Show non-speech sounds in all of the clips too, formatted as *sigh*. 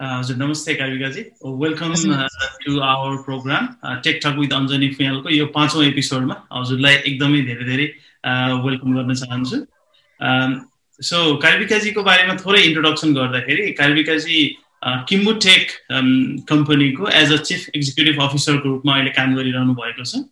हजुर नमस्ते काविकाजी welcome to our programme tech talk with Anjani फुयालको यो पाँचौँ एपिसोडमा हजुरलाई एकदमै धेरै धेरै वेलकम गर्न चाहन्छु। सो कार्विकाजीको बारेमा थोरै इन्ट्रोडक्सन गर्दाखेरि कार्विकाजी किम्बुटेक कम्पनीको एज अ चिफ एक्जिक्युटिभ अफिसरको रूपमा अहिले काम गरिरहनु भएको छ।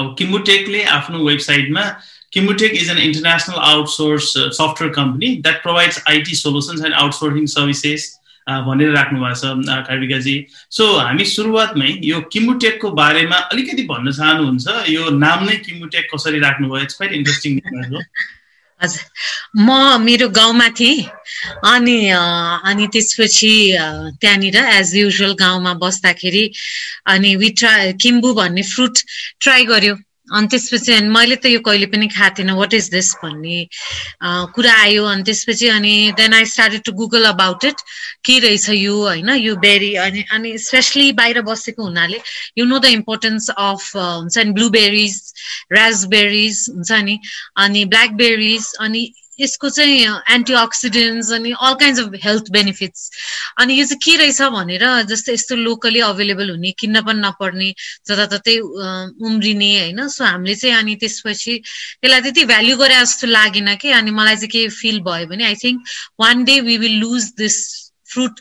अब किम्बुटेकले आफ्नो वेबसाइटमा is an international outsource uh, software company that provides IT solutions and outsourcing services भनेर राख्नु भएको छ कार्विकाजी सो हामी सुरुवातमै यो किमुटेकको बारेमा अलिकति भन्न चाहनुहुन्छ। यो नाम नै किमुटेक कसरी राख्नुभयो? इट्स क्वाइट इन्ट्रेस्टिङ हजुर। म मेरो गाउँमा थिएँ। अनि अनि त्यसपछि त्यहाँनिर एज युजल गाउँमा बस्दाखेरि अनि वि ट्राई किम्बु भन्ने फ्रुट ट्राई गर्यो। अनि त्यसपछि अनि मैले त यो कहिले पनि खाएको थिइनँ वाट इज दिस भन्ने कुरा आयो अनि त्यसपछि अनि then I started to google about it के रहेछ यो होइन यो बेरी अनि अनि स्पेसली बाहिर बसेको हुनाले you know the importance of हुन्छ नि ब्लुबेरिज रासबेरिज हुन्छ नि अनि ब्ल्याकबेरिज अनि यसको चाहिँ एन्टिअक्सिडेन्ट्स अनि all kind of health benefits अनि यो चाहिँ के रहेछ भनेर जस्तै यस्तो लोकली अभाइलेबल हुने किन्न पनि नपर्ने जताततै उम्रिने होइन? सो हामीले चाहिँ अनि त्यसपछि त्यसलाई त्यति भ्याल्यु गरे जस्तो लागेन कि? अनि मलाई चाहिँ के फिल भयो भने I think one day we will lose this fruit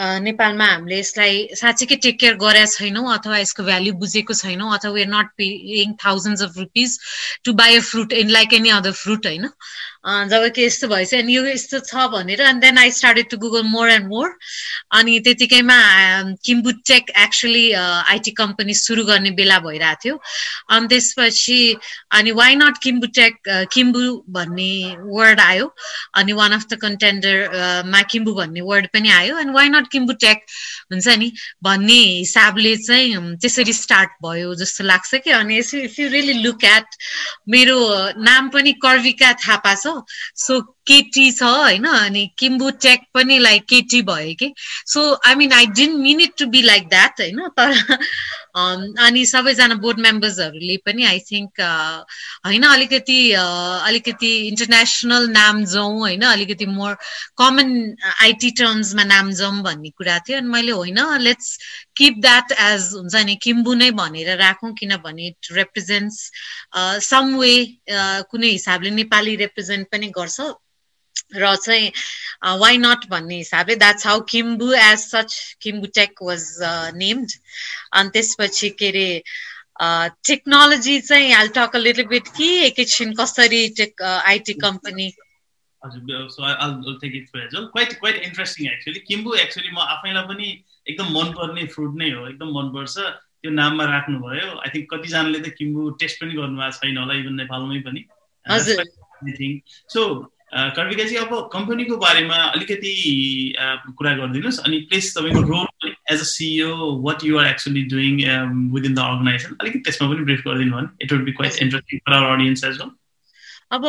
नेपालमा हामीले यसलाई साँच्चीकै टेक केयर गरेका छैनौँ अथवा यसको भ्याल्यु बुझेको छैनौँ अथवा we are not paying thousands of rupees to buy a fruit in like any other fruit होइन? जब कि यस्तो भएछ अनि यो यस्तो छ भनेर अनि then I started to google more and more अनि त्यतिकैमा Kimbu tech actually IT company सुरु गर्ने बेला भइरहेको थियो। अनि त्यसपछि अनि why not Kimbu tech Kimbu भन्ने वर्ड आयो। अनि वान अफ द कन्टेन्डर मा किम्बु भन्ने वर्ड पनि आयो। अनि वाइ नट किम्बु टेक हुन्छ नि? भन्ने हिसाबले चाहिँ त्यसरी स्टार्ट भयो जस्तो लाग्छ कि। अनि if you really look at मेरो नाम पनि कर्विका थापा छ। सो केटी छ होइन अनि किम्बु टेक पनि लाइक केटी भयो कि so I mean I didn't mean it to be like that होइन तर अनि सबैजना बोर्ड मेम्बर्सहरूले पनि आई थिङ्क होइन अलिकति अलिकति इन्टरनेसनल नाम जाउँ होइन अलिकति मोर कमन आइटी टर्म्समा नाम जाउँ भन्ने कुरा थियो। अनि मैले होइन लेट्स किप द्याट एज हुन्छ नि किम्बु नै भनेर राखौँ किनभने इट रिप्रेजेन्ट्स सम वे कुनै हिसाबले नेपाली रिप्रेजेन्ट पनि गर्छ। र चाहिँ वाइ नट भन्ने हिसाबले that's how Kimbu as such Kimbu tech was named अनि त्यसपछि के अरे टेक्नोलोजी चाहिँ हाल टक लिटल बिट कि एकैछिन कसरी टेक आइटी कम्पनी हजुर so I take it as well quite quite interesting actually Kimbu actually म आफैलाई पनि एकदम मनपर्ने फ्रुट नै हो एकदम मनपर्छ। त्यो नाममा राख्नुभयो। आई थिङ्क कतिजनाले त किम्बु टेस्ट पनि गर्नुभएको छैन होला इभन नेपालमै पनि। सो कर्विकाजी अब कम्पनीको बारेमा अलिकति कुरा गरिदिनुहोस्। अनि प्लिज तपाईँको role as a CEO what you're actually doing within the organisation अलिकति त्यसमा पनि ब्रिफ गरिदिनु भयो। It would be quite interesting for our audience as well अब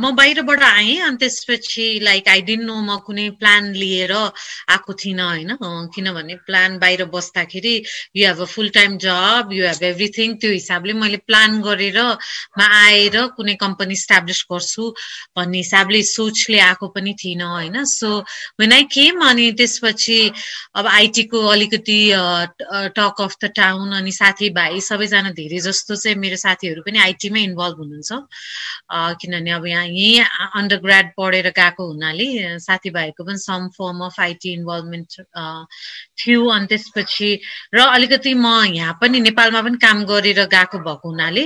म बाहिरबाट आएँ अनि त्यसपछि लाइक आई डिन्ट नो म कुनै प्लान लिएर आएको थिइनँ होइन? किनभने प्लान बाहिर बस्दाखेरि you have a full time job you have everything त्यो हिसाबले मैले प्लान गरेर मा आएर कुनै कम्पनी इस्टाब्लिस गर्छु भन्ने हिसाबले सोचले आएको पनि थिइनँ होइन? सो वेन आई केम अनि त्यसपछि अब आइटीको अलिकति टक अफ द टाउन अनि साथीभाइ सबैजना धेरै जस्तो चाहिँ मेरो साथीहरू पनि आइटीमै इन्भल्भ हुनुहुन्छ। किनभने अब यहाँ यहीँ अन्डर ग्राड पढेर गएको हुनाले साथीभाइको पनि some form of IT involvement थियो। अनि त्यसपछि र अलिकति म यहाँ पनि नेपालमा पनि काम गरेर गएको भएको हुनाले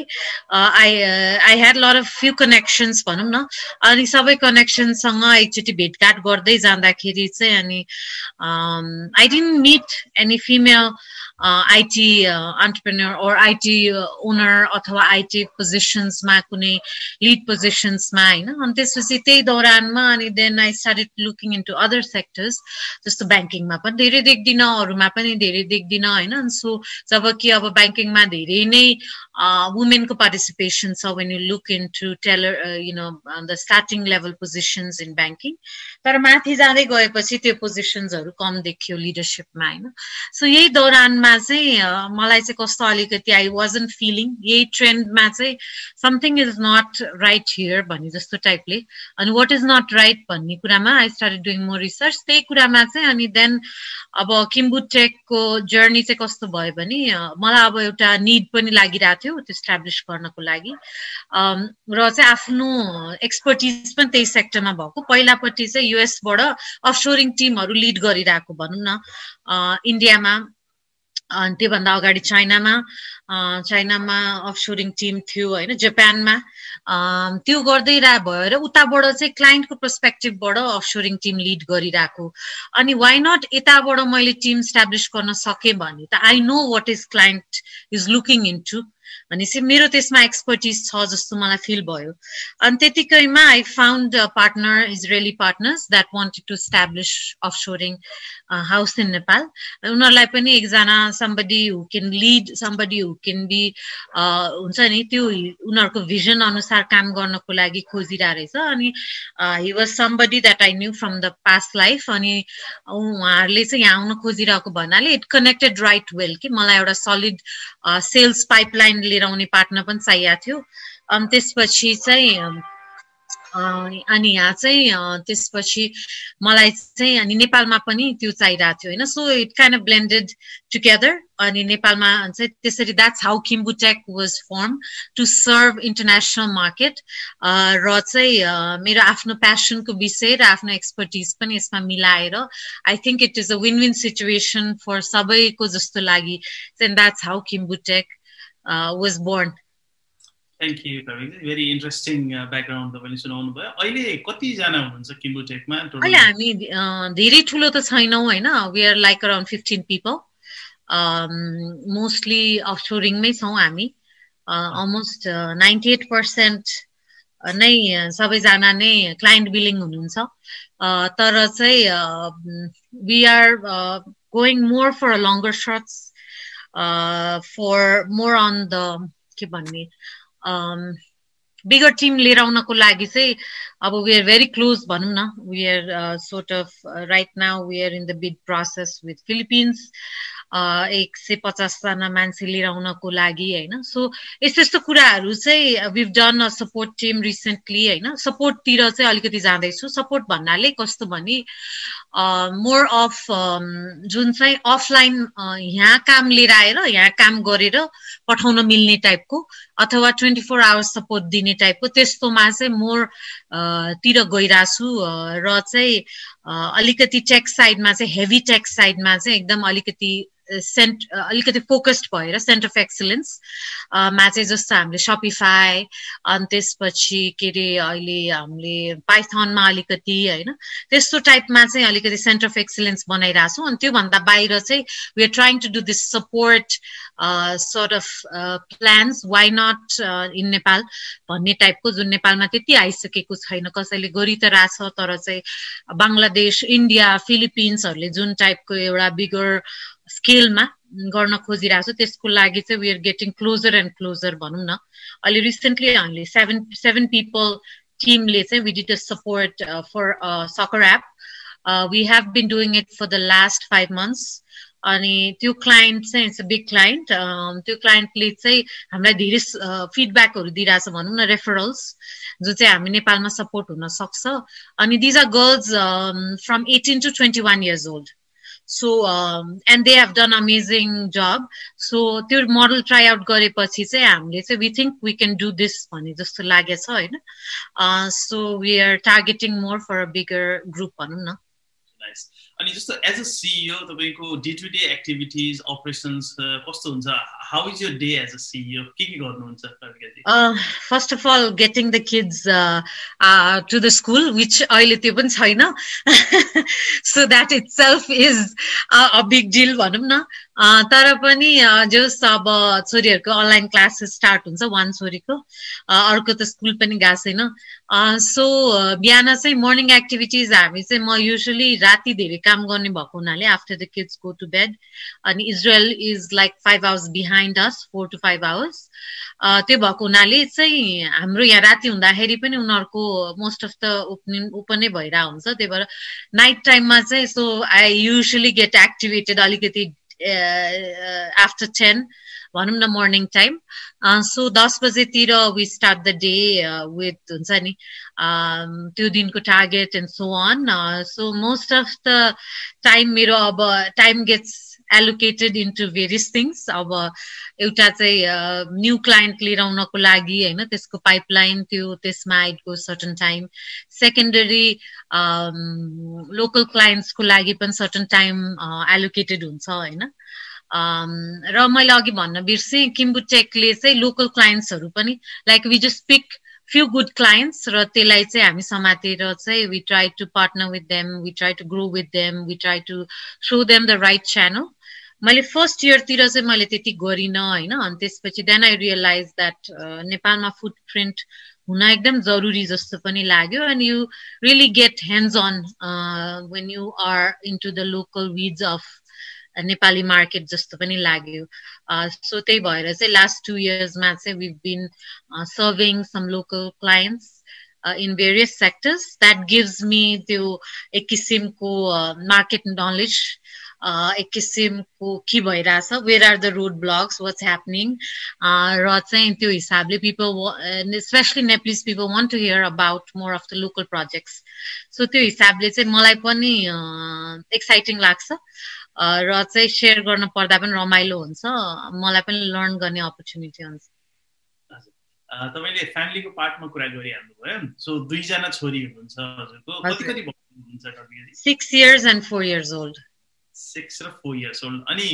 I I had lot of few connections भनौँ न। अनि सबै कनेक्सनसँग एकचोटि भेटघाट गर्दै जाँदाखेरि चाहिँ अनि I didn't meet any female IT entrepreneur or IT owner अथवा आइटी पोजिसन्समा कुनै लिड पोजिसन्समा होइन अनि त्यसपछि त्यही दौरानमा अनि then I started looking into other sectors जस्तो ब्याङ्किङमा पनि धेरै देख्दिनँ अरूमा पनि धेरै देख्दिनँ होइन सो जब कि अब ब्याङ्किङमा धेरै नै वुमेनको पार्टिसिपेसन छ when you look into teller you know the starting level positions in banking तर माथि जाँदै गएपछि त्यो पोजिसन्सहरू कम देखियो लिडरसिपमा होइन सो यही दौरानमा ट्रेन्डमा चाहिँ मलाई चाहिँ कस्तो अलिकति आई वाजन फिलिङ यही ट्रेन्डमा चाहिँ something is not right here भन्ने जस्तो टाइपले अनि वाट इज नट राइट भन्ने कुरामा I start doing more research त्यही कुरामा चाहिँ अनि देन अब किम्बु टेकको जर्नी चाहिँ कस्तो भयो भने मलाई अब एउटा निड पनि लागिरहेको थियो त्यो इस्टाब्लिस गर्नको लागि। र चाहिँ आफ्नो एक्सपर्टिज पनि त्यही सेक्टरमा भएको। पहिलापट्टि चाहिँ युएसबाट अफसोरिङ टिमहरू लिड गरिरहेको भनौँ न इन्डियामा त्योभन्दा अगाडि चाइनामा चाइनामा अफसोरिङ टिम थियो होइन जापानमा। त्यो गर्दै भएर उताबाट चाहिँ क्लाइन्टको पर्सपेक्टिभबाट अफसोरिङ टिम लिड गरिरहेको। अनि वाइ नट यताबाट मैले टिम इस्टाब्लिस गर्न सकेँ भने त I know what is client is looking into भनेपछि मेरो त्यसमा एक्सपर्टिज छ जस्तो मलाई फिल भयो। अनि त्यतिकैमा I found partner Israeli partners that wanted to establish offshoring house in Nepal उनीहरूलाई पनि एकजना somebody who can lead somebody who can be हुन्छ नि त्यो उनीहरूको भिजन अनुसार काम गर्नको लागि खोजिरहेको रहेछ। अनि he was somebody that I knew from the past life अनि उहाँहरूले चाहिँ यहाँ आउन खोजिरहेको भन्नाले इट कनेक्टेड राइट वेल कि मलाई एउटा सलिड सेल्स पाइपलाइन लिएर आउने पार्टनर पनि चाहिएको थियो। अनि त्यसपछि चाहिँ अनि यहाँ चाहिँ त्यसपछि मलाई चाहिँ अनि नेपालमा पनि त्यो चाहिरहेको थियो होइन? So it kind of blended together अनि नेपालमा चाहिँ त्यसरी that's how Kimbutech was formed to serve international market र चाहिँ मेरो आफ्नो प्यासनको विषय र आफ्नो एक्सपर्टिज पनि यसमा मिलाएर I think it is a win win situation for सबैको जस्तो लागि। That's how Kimbutech was born thank you very interesting background तपाईँले सुनाउनु भयो अहिले कतिजना हुनुहुन्छ किम्बुटेकमा अहिले हामी धेरै ठुलो त छैनौँ होइन? We are like around fifteen people mostly अफसोरिङमै छौँ हामी. अलमोस्ट नाइन्टी एट पर्सेन्ट नै सबैजना नै क्लाइन्ट बिलिङ हुनुहुन्छ. तर चाहिँ we are going more for a longer shots for more on the के भन्ने बिगर टिम लिएर आउनको लागि चाहिँ अब वी आर भेरी क्लोज भनौँ न we are sort of right now we are in the bid process with Philippines एक सय पचासजना मान्छे लिएर आउनको लागि होइन? सो यस्तो यस्तो कुराहरू चाहिँ we've done a support team recently होइन? सपोर्टतिर चाहिँ अलिकति जाँदैछु। सपोर्ट भन्नाले कस्तो भने मोर अफ जुन चाहिँ अफलाइन यहाँ काम लिएर आएर यहाँ काम गरेर पठाउन मिल्ने टाइपको अथवा ट्वेन्टी फोर आवर्स सपोर्ट दिने टाइपको त्यस्तोमा चाहिँ मोर तिर गइरहेछु। र चाहिँ अलिकति टेक साइडमा चाहिँ हेभी टेक साइडमा चाहिँ एकदम अलिकति सेन्ट अलिकति फोकस्ड भएर सेन्टर अफ एक्सलेन्समा चाहिँ जस्तो हामीले सपिफाई अनि त्यसपछि के अरे अहिले हामीले पाइथनमा अलिकति होइन त्यस्तो टाइपमा चाहिँ अलिकति सेन्टर अफ एक्सलेन्स बनाइरहेछौँ अनि त्योभन्दा बाहिर चाहिँ we are trying to do this support sort of plans why not in Nepal भन्ने टाइपको जुन नेपालमा त्यति आइसकेको छैन। कसैले गरि त रहेछ तर चाहिँ बङ्गलादेश इन्डिया फिलिपिन्सहरूले जुन टाइपको एउटा बिगर स्केलमा गर्न खोजिरहेको छु। त्यसको लागि चाहिँ we are getting closer and closer भनौँ न। अहिले रिसेन्टली हामीले सेभेन सेभेन पिपल टिमले चाहिँ we did a support for soccer app we have been doing it for the last five months अनि त्यो क्लाइन्ट चाहिँ इट्स अ बिग क्लाइन्ट त्यो क्लाइन्टले चाहिँ हामीलाई धेरै फिडब्याकहरू दिइरहेछ भनौँ न रेफरल्स जो चाहिँ हामी नेपालमा सपोर्ट हुन सक्छ। अनि these are girls from eighteen to twenty one years old so and they have done amazing job so त्यो मोडल ट्राई आउट गरेपछि चाहिँ हामीले चाहिँ we think we can do this भन्ने जस्तो लागेछ होइन? So we are targeting more for a bigger group भनौँ न। अनि जस्तो एज अ सिइओ तपाईँको day to day activities operations कस्तो हुन्छ? How is your day as a CEO के के गर्नुहुन्छ first of all getting the kids to the school which अहिले त्यो पनि छैन। *laughs* So that itself is a big deal भनौँ न तर पनि जस अब छोरीहरूको अनलाइन क्लासेस स्टार्ट हुन्छ वान छोरीको अर्को त स्कुल पनि गएको छैन सो बिहान चाहिँ मर्निङ एक्टिभिटिज हामी चाहिँ म युजली राति धेरै काम गर्ने भएको हुनाले after the kids go to bed अनि Israel is like five hours behind us four to five hours त्यो भएको हुनाले चाहिँ हाम्रो यहाँ राति हुँदाखेरि पनि उनीहरूको most of the opening open नै भइरहेको हुन्छ। त्यही भएर नाइट टाइममा चाहिँ so I usually get activated अलिकति आफ्टर टेन भनौँ न मर्निङ टाइम सो दस बजेतिर we start the day with हुन्छ नि त्यो दिनको target and so on so most of the time मेरो अब time gets allocated into various things अब एउटा चाहिँ न्यू क्लाइन्ट लिएर आउनको लागि होइन त्यसको पाइपलाइन त्यो त्यसमा आइटको सर्टन टाइम सेकेन्डरी लोकल क्लाइन्ट्सको लागि पनि सर्टन टाइम एलोकेटेड हुन्छ होइन। र मैले अघि भन्न बिर्सेँ किम्बुटेकले चाहिँ लोकल क्लाइन्ट्सहरू पनि like we just pick few good clients र त्यसलाई चाहिँ हामी समातेर चाहिँ we try to partner with them we try to grow with them we try to show them the right channel मैले फर्स्ट इयरतिर चाहिँ मैले त्यति गरिनँ होइन। अनि त्यसपछि देन आई रियलाइज द्याट नेपालमा फुट प्रिन्ट हुन एकदम जरुरी जस्तो पनि लाग्यो। And you really get hands on when you are into the local ways of Nepali market जस्तो पनि लाग्यो। सो त्यही भएर चाहिँ लास्ट टु इयर्समा चाहिँ we been serving some local clients in various sectors that gives me त्यो एक किसिमको मार्केट नलेज एक किसिमको के भइरहेछ? Where are the road blocks what's happening र चाहिँ त्यो हिसाबले people specially Nepalese people want to hear about more of the local projects so त्यो हिसाबले चाहिँ मलाई पनि एक्साइटिङ लाग्छ। र चाहिँ सेयर गर्न पर्दा पनि रमाइलो हुन्छ। मलाई पनि लर्न गर्ने अपर्च्युनिटी हुन्छ। तपाईँले फ्यामिलीको पार्टमा कुरा गरिहाल्नु भयो सो दुईजना छोरी हुनुहुन्छ हजुरको। कति कति six years and four years old six र फोर इयर्स ओल्ड अनि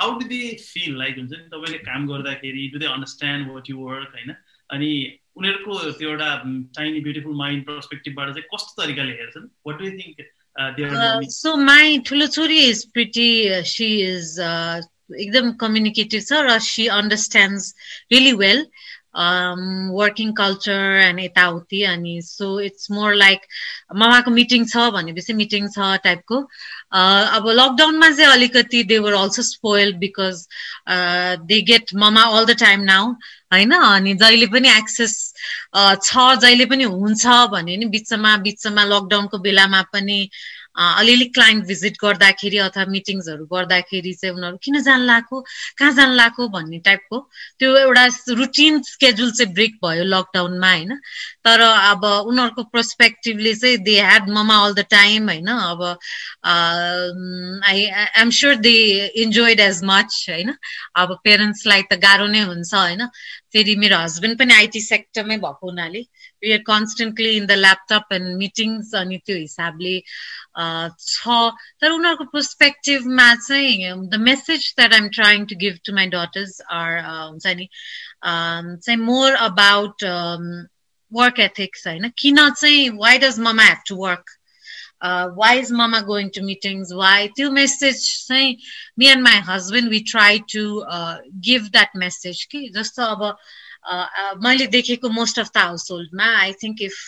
how do they feel like हुन्छ नि तपाईँले काम गर्दाखेरि do they understand what you work होइन? अनि उनीहरूको त्यो एउटा टाइनी ब्युटिफुल माइन्ड पर्सपेक्टिभबाट चाहिँ कस्तो तरिकाले हेर्छन्? What do think so my ठुलो छोरी इज प्रिटी सी इज एकदम कम्युनिकेटिभ छ र she understands really well working culture and यताउति अनि सो इट्स मोर लाइक मामाको मिटिङ छ भनेपछि मिटिङ छ टाइपको अब लकडाउनमा चाहिँ अलिकति they were also spoiled because they get mama all the time now होइन? अनि जहिले पनि एक्सेस छ जहिले पनि हुन्छ भने नि बिचमा बिचमा लकडाउनको बेलामा पनि अलिअलि क्लाइन्ट भिजिट गर्दाखेरि अथवा मिटिङ्सहरू गर्दाखेरि चाहिँ उनीहरू किन जान लाएको कहाँ जान लाएको भन्ने टाइपको त्यो एउटा रुटिन स्केड्युल चाहिँ ब्रेक भयो लकडाउनमा होइन। तर अब उनीहरूको पर्सपेक्टिभले चाहिँ they had mama all the time होइन। अब I am sure they enjoyed as much होइन। अब पेरेन्ट्सलाई त गाह्रो नै हुन्छ होइन। फेरि मेरो हस्बेन्ड पनि आइटी सेक्टरमै भएको हुनाले we are constantly in the laptop and meetings अनि त्यो हिसाबले छ तर उनीहरूको पर्सपेक्टिभमा चाहिँ the message that I'm trying to give to my daughters are हुन्छ नि चाहिँ मोर अबाउट वर्क एथिक्स होइन किन चाहिँ why does mama have to work why is mama going to meetings why त्यो मेसेज चाहिँ me and my husband we try to give that message कि जस्तो अब मैले देखेको most of the house होल्डमा I think if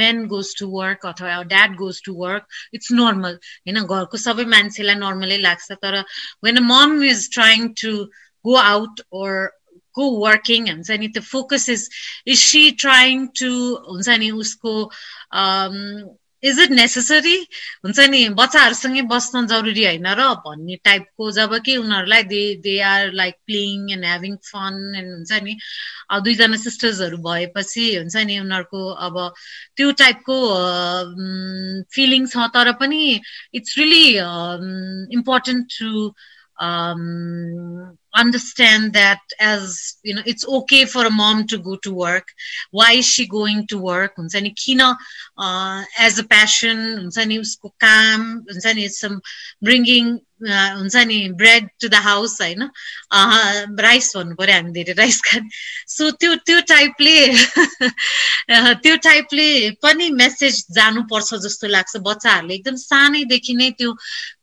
men goes to work अथवा dad goes to work it's normal होइन घरको सबै मान्छेलाई नर्मलै लाग्छ तर when a mom is trying to go out or go working हुन्छ नि त्यो focus is is she trying to हुन्छ नि उसको इज इट नेसेसरी हुन्छ नि बच्चाहरूसँगै बस्न जरुरी होइन र भन्ने टाइपको जब कि उनीहरूलाई they they are like playing and having fun and हुन्छ नि दुईजना सिस्टर्सहरू भएपछि हुन्छ नि उनीहरूको अब त्यो टाइपको फिलिङ छ तर पनि it's really important to understand that as you know it's okay for a mom to go to work why is she going to work हुन्छ नि किन एज अ प्यासन हुन्छ नि उसको काम हुन्छ नि सम ब्रिङ्गिङ हुन्छ नि ब्रेड टु द हाउस होइन? राइस भन्नु पऱ्यो हामी धेरै राइस खाने। सो त्यो त्यो टाइपले *laughs* त्यो टाइपले पनि मेसेज जानुपर्छ जस्तो लाग्छ बच्चाहरूले। एकदम सानैदेखि नै त्यो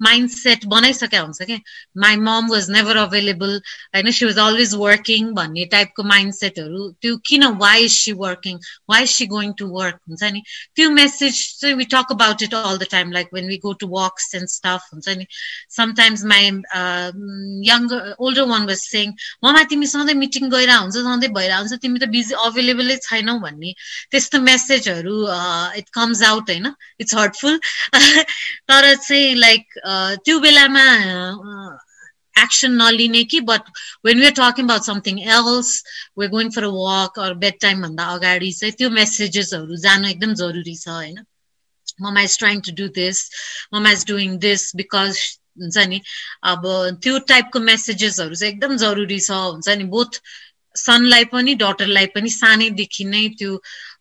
माइन्ड सेट बनाइसकेका हुन्छ क्या my mom was never available होइन? सी वाज अलवेज वर्किङ भन्ने टाइपको माइन्ड सेटहरू त्यो किन why is she working why is she going to work हुन्छ नि? त्यो मेसेज चाहिँ we talk about it all the time like when we go to works and stuff हुन्छ नि? My uh, younger older one was saying ममा तिमी सधैँ meeting गएर हुन्छ सधैँ भइरहेको हुन्छ तिमी त बिजी अभाइलेबलै छैनौ भन्ने त्यस्तो मेसेजहरू इट कम्स आउट होइन इट्स हर्टफुल तर चाहिँ लाइक त्यो बेलामा एक्सन नलिने कि but when are talking about something else we going for a walk or bed टाइमभन्दा अगाडि चाहिँ त्यो मेसेजेसहरू जानु एकदम जरुरी छ होइन mama is trying to do this mama is doing this because हुन्छ नि? अब त्यो टाइपको मेसेजेसहरू चाहिँ एकदम जरुरी छ हुन्छ नि? बोथ सनलाई पनि डटरलाई पनि सानैदेखि नै त्यो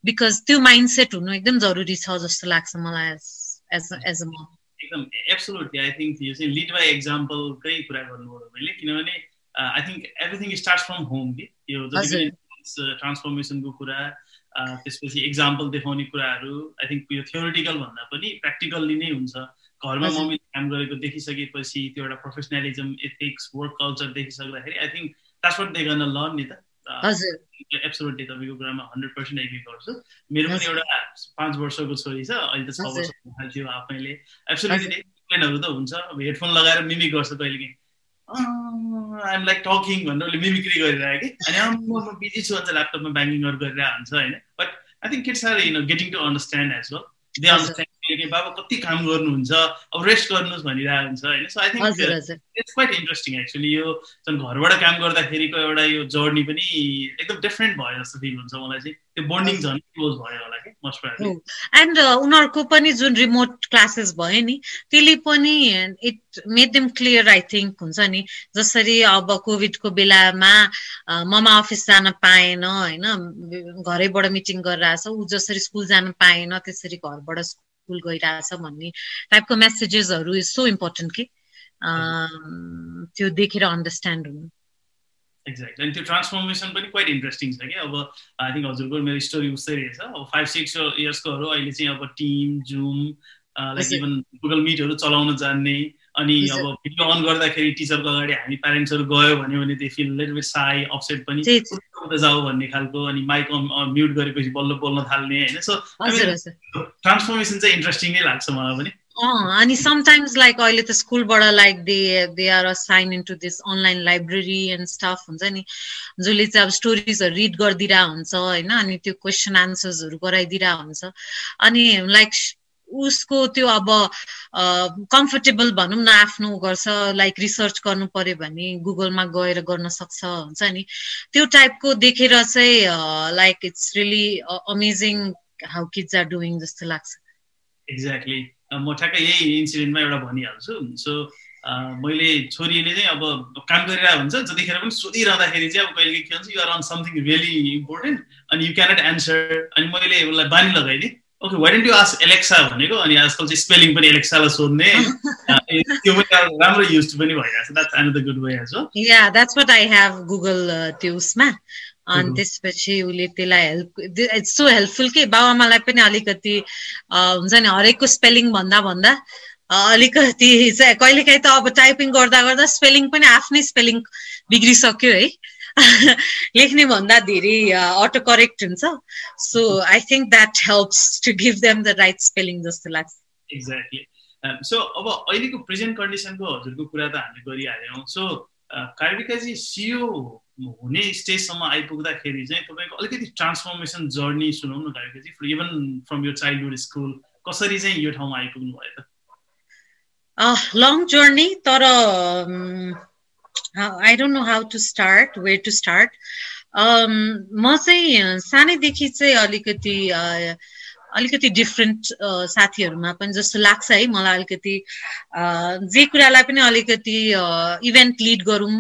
बिकज त्यो माइन्ड सेट हुनु एकदम जरुरी छ जस्तो लाग्छ मलाई एज एज अ एकदम एब्सोल्युटली आई थिङ्क यो चाहिँ लिड बाई एक्जाम्पलकै कुरा गर्नुभयो मैले? किनभने I think everything start from home कि? यो ट्रान्सफर्मेसनको कुरा त्यसपछि इक्जाम्पल देखाउने कुराहरू आई थिङ्क यो थियोरिटिकल भन्दा पनि प्र्याक्टिकल्ली नै हुन्छ। घरमा मम्मीले काम गरेको देखिसकेपछि त्यो एउटा professionalism ethics work culture देखिसक्दाखेरि I think that's what they गर्न लर्न नि त। एब्सोल्युटली तपाईँको कुरामा हन्ड्रेड पर्सेन्ट एग्री गर्छु। मेरो पनि एउटा पाँच वर्षको छोरी छ अहिले त छ वर्ष थाल्थ्यो आफैले। एब्सोल्युटली त हुन्छ। अब हेडफोन लगाएर मिमिक गर्छ कहिले काहीँ आइएम लाइक टकिङ भनेर उसले मिमिक्री गरिरहेको कि। अनि म बिजी छु भन्छ ल्यापटपमा ब्याङ्किङहरू गरिरहेको हुन्छ होइन। But I think kids are you know getting to understand as well they understand बाबा कति काम गर्नुहुन्छ? अब रेस्ट गर्नुहोस् भनिरहेको हुन्छ होइन? So I think it's quite interesting actually यो जुन घरबाट काम गर्दाखेरिको एउटा यो जर्नी पनि एकदम डिफ्रेन्ट भयो जस्तो फिल हुन्छ मलाई चाहिँ। त्यो बन्डिङ झन् क्लोज भयो होला कि मस्ट एन्ड उनीहरूको पनि जुन रिमोट क्लासेस भयो नि त्यसले पनि it made them clear I think हुन्छ नि। जसरी अब कोभिडको बेलामा ममा अफिस जान पाएन होइन? घरैबाट मिटिङ गरिरहेछ ऊ जसरी स्कुल जान पाएन त्यसरी घरबाट स्कुल गइरहेछ भन्ने टाइपको मेसेजेसहरू इज सो इम्पोर्टेन्ट कि? त्यो देखेर अन्डरस्ट्यान्ड हुनु। एक्ज्याक्ट अनि त्यो ट्रान्सफर्मेसन पनि क्वाइट इन्ट्रेस्टिङ छ कि? अब आई थिङ्क हजुरको मेरो स्टोरी उस्तै रहेछ। अब फाइभ सिक्स इयर्सकोहरू अहिले चाहिँ अब Teams Zoom like even Google मिटहरू चलाउन जान्ने। अनि अब भिडियो अन गर्दाखेरि टिचरको अगाडि हामी प्यारेन्ट्सहरू गयो भने त्यो feel little bit shy upset पनि जाऊ भन्ने खालको अनि माइक म्युट गरेपछि बल्ल बोल्न थाल्ने होइन? सो ट्रान्सफर्मेसन चाहिँ इन्ट्रेस्टिङ नै लाग्छ मलाई पनि। अनि समटाइम्स लाइक अहिले त स्कुलबाट like they they are sign in to this online library and stuff हुन्छ नि जसले चाहिँ अब स्टोरिजहरू रिड गरिदिरहेको हुन्छ होइन? अनि त्यो क्वेसन एन्सर्सहरू गराइदिरहेको हुन्छ। अनि लाइक उसको त्यो अब कम्फर्टेबल भनौँ न आफ्नो गर्छ लाइक रिसर्च गर्नु पर्यो भने गुगलमा गएर गर्न सक्छ हुन्छ नि? त्यो टाइपको देखेर चाहिँ like it's really amazing how kids are doing जस्तो लाग्छ। एक्ज्याक्टली म ठ्याक्कै यही इन्सिडेन्टमा एउटा भनिहाल्छु। सो मैले छोरीले चाहिँ अब काम गरिरहेको हुन्छ जतिखेर पनि सोधिरहँदाखेरि चाहिँ अब कहिले के भन्छ you're on something really important अनि यु क्यानट एन्सर अनि मैले उसलाई बानी लगाइदिएँ। Okay why you ask Alexa भनेको अनि आजकल चाहिँ स्पेलिङ पनि एलेक्सालाई सोध्ने। *laughs* त्यो पनि राम्रो युज पनि भइरहेको छ। That's another good way as yeah that's what I have Google त्यो उसमा। अनि त्यसपछि उसले त्यसलाई हेल्प इट्स सो हेल्पफुल कि? बाबामालाई पनि अलिकति हुन्छ नि हरेकको स्पेलिङ भन्दा भन्दा अलिकति चाहिँ कहिलेकाहीँ त अब टाइपिङ गर्दा गर्दा स्पेलिङ पनि आफ्नै स्पेलिङ बिग्रिसक्यो है। लेख्ने भन्दा धेरै अटो करेक्ट हुन्छ। So I think that helps to give them the right spelling जस्तो लाग्छ। एक्ज्याक्टली सो अब अहिलेको प्रेजेन्ट कन्डिसनको हजुरको कुरा त हामीले गरिहाल्यौँ। सो कार्विकाजी सियो हुने स्टेजसम्म आइपुग्दाखेरि चाहिँ तपाईँको अलिकति ट्रान्सफर्मेसन जर्नी सुनाउनु न कार्विकाजी इभन फ्रम यो चाइल्डहुड स्कुल कसरी चाहिँ यो ठाउँमा आइपुग्नु भयो त लङ जर्नी तर I don't know how to start way to start म चाहिँ सानैदेखि चाहिँ अलिकति अलिकति डिफ्रेन्ट साथीहरूमा पनि जस्तो लाग्छ है मलाई अलिकति। जे कुरालाई पनि अलिकति इभेन्ट लिड गरौँ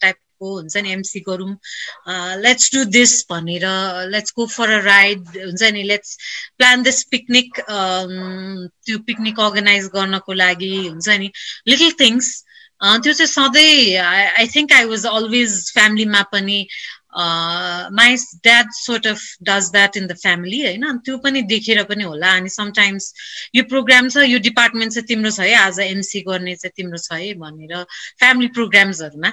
टाइपको हुन्छ नि एमसी गरौँ। लेट्स डु दिस भनेर let's go for a ride हुन्छ नि लेट्स प्लान दिस पिकनिक त्यो पिकनिक अर्गनाइज गर्नको लागि हुन्छ नि। लिटल थिङ्स त्यो चाहिँ सधैँ I think I was always फ्यामिलीमा पनि my dad sort of does that in the family होइन? त्यो पनि देखेर पनि होला। अनि समटाइम्स यो प्रोग्राम छ यो डिपार्टमेन्ट चाहिँ तिम्रो छ है? आज एमसी गर्ने चाहिँ तिम्रो छ है भनेर फ्यामिली प्रोग्राम्सहरूमा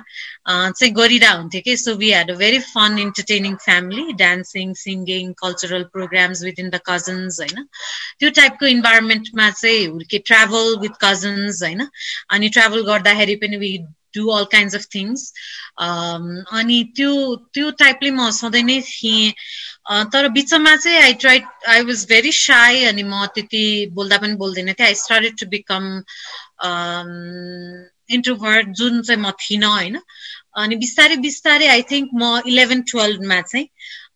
चाहिँ गरिरह हुन्थ्यो कि? So we had a very fun entertaining family dancing singing cultural programmes with in the cousins होइन? त्यो टाइपको इन्भाइरोमेन्टमा चाहिँ हुर्के ट्राभल विथ कजन्स होइन? अनि ट्राभल गर्दाखेरि पनि we do all kinds of things अनि त्यो त्यो टाइपले म सधैँ नै थिएँ। तर बिचमा चाहिँ I try I was very shy अनि म त्यति बोल्दा पनि बोल्दैन थिएँ I started to become introvert जुन चाहिँ म थिइनँ होइन। अनि बिस्तारै बिस्तारै आई थिङ्क म इलेभेन टुवेल्भमा चाहिँ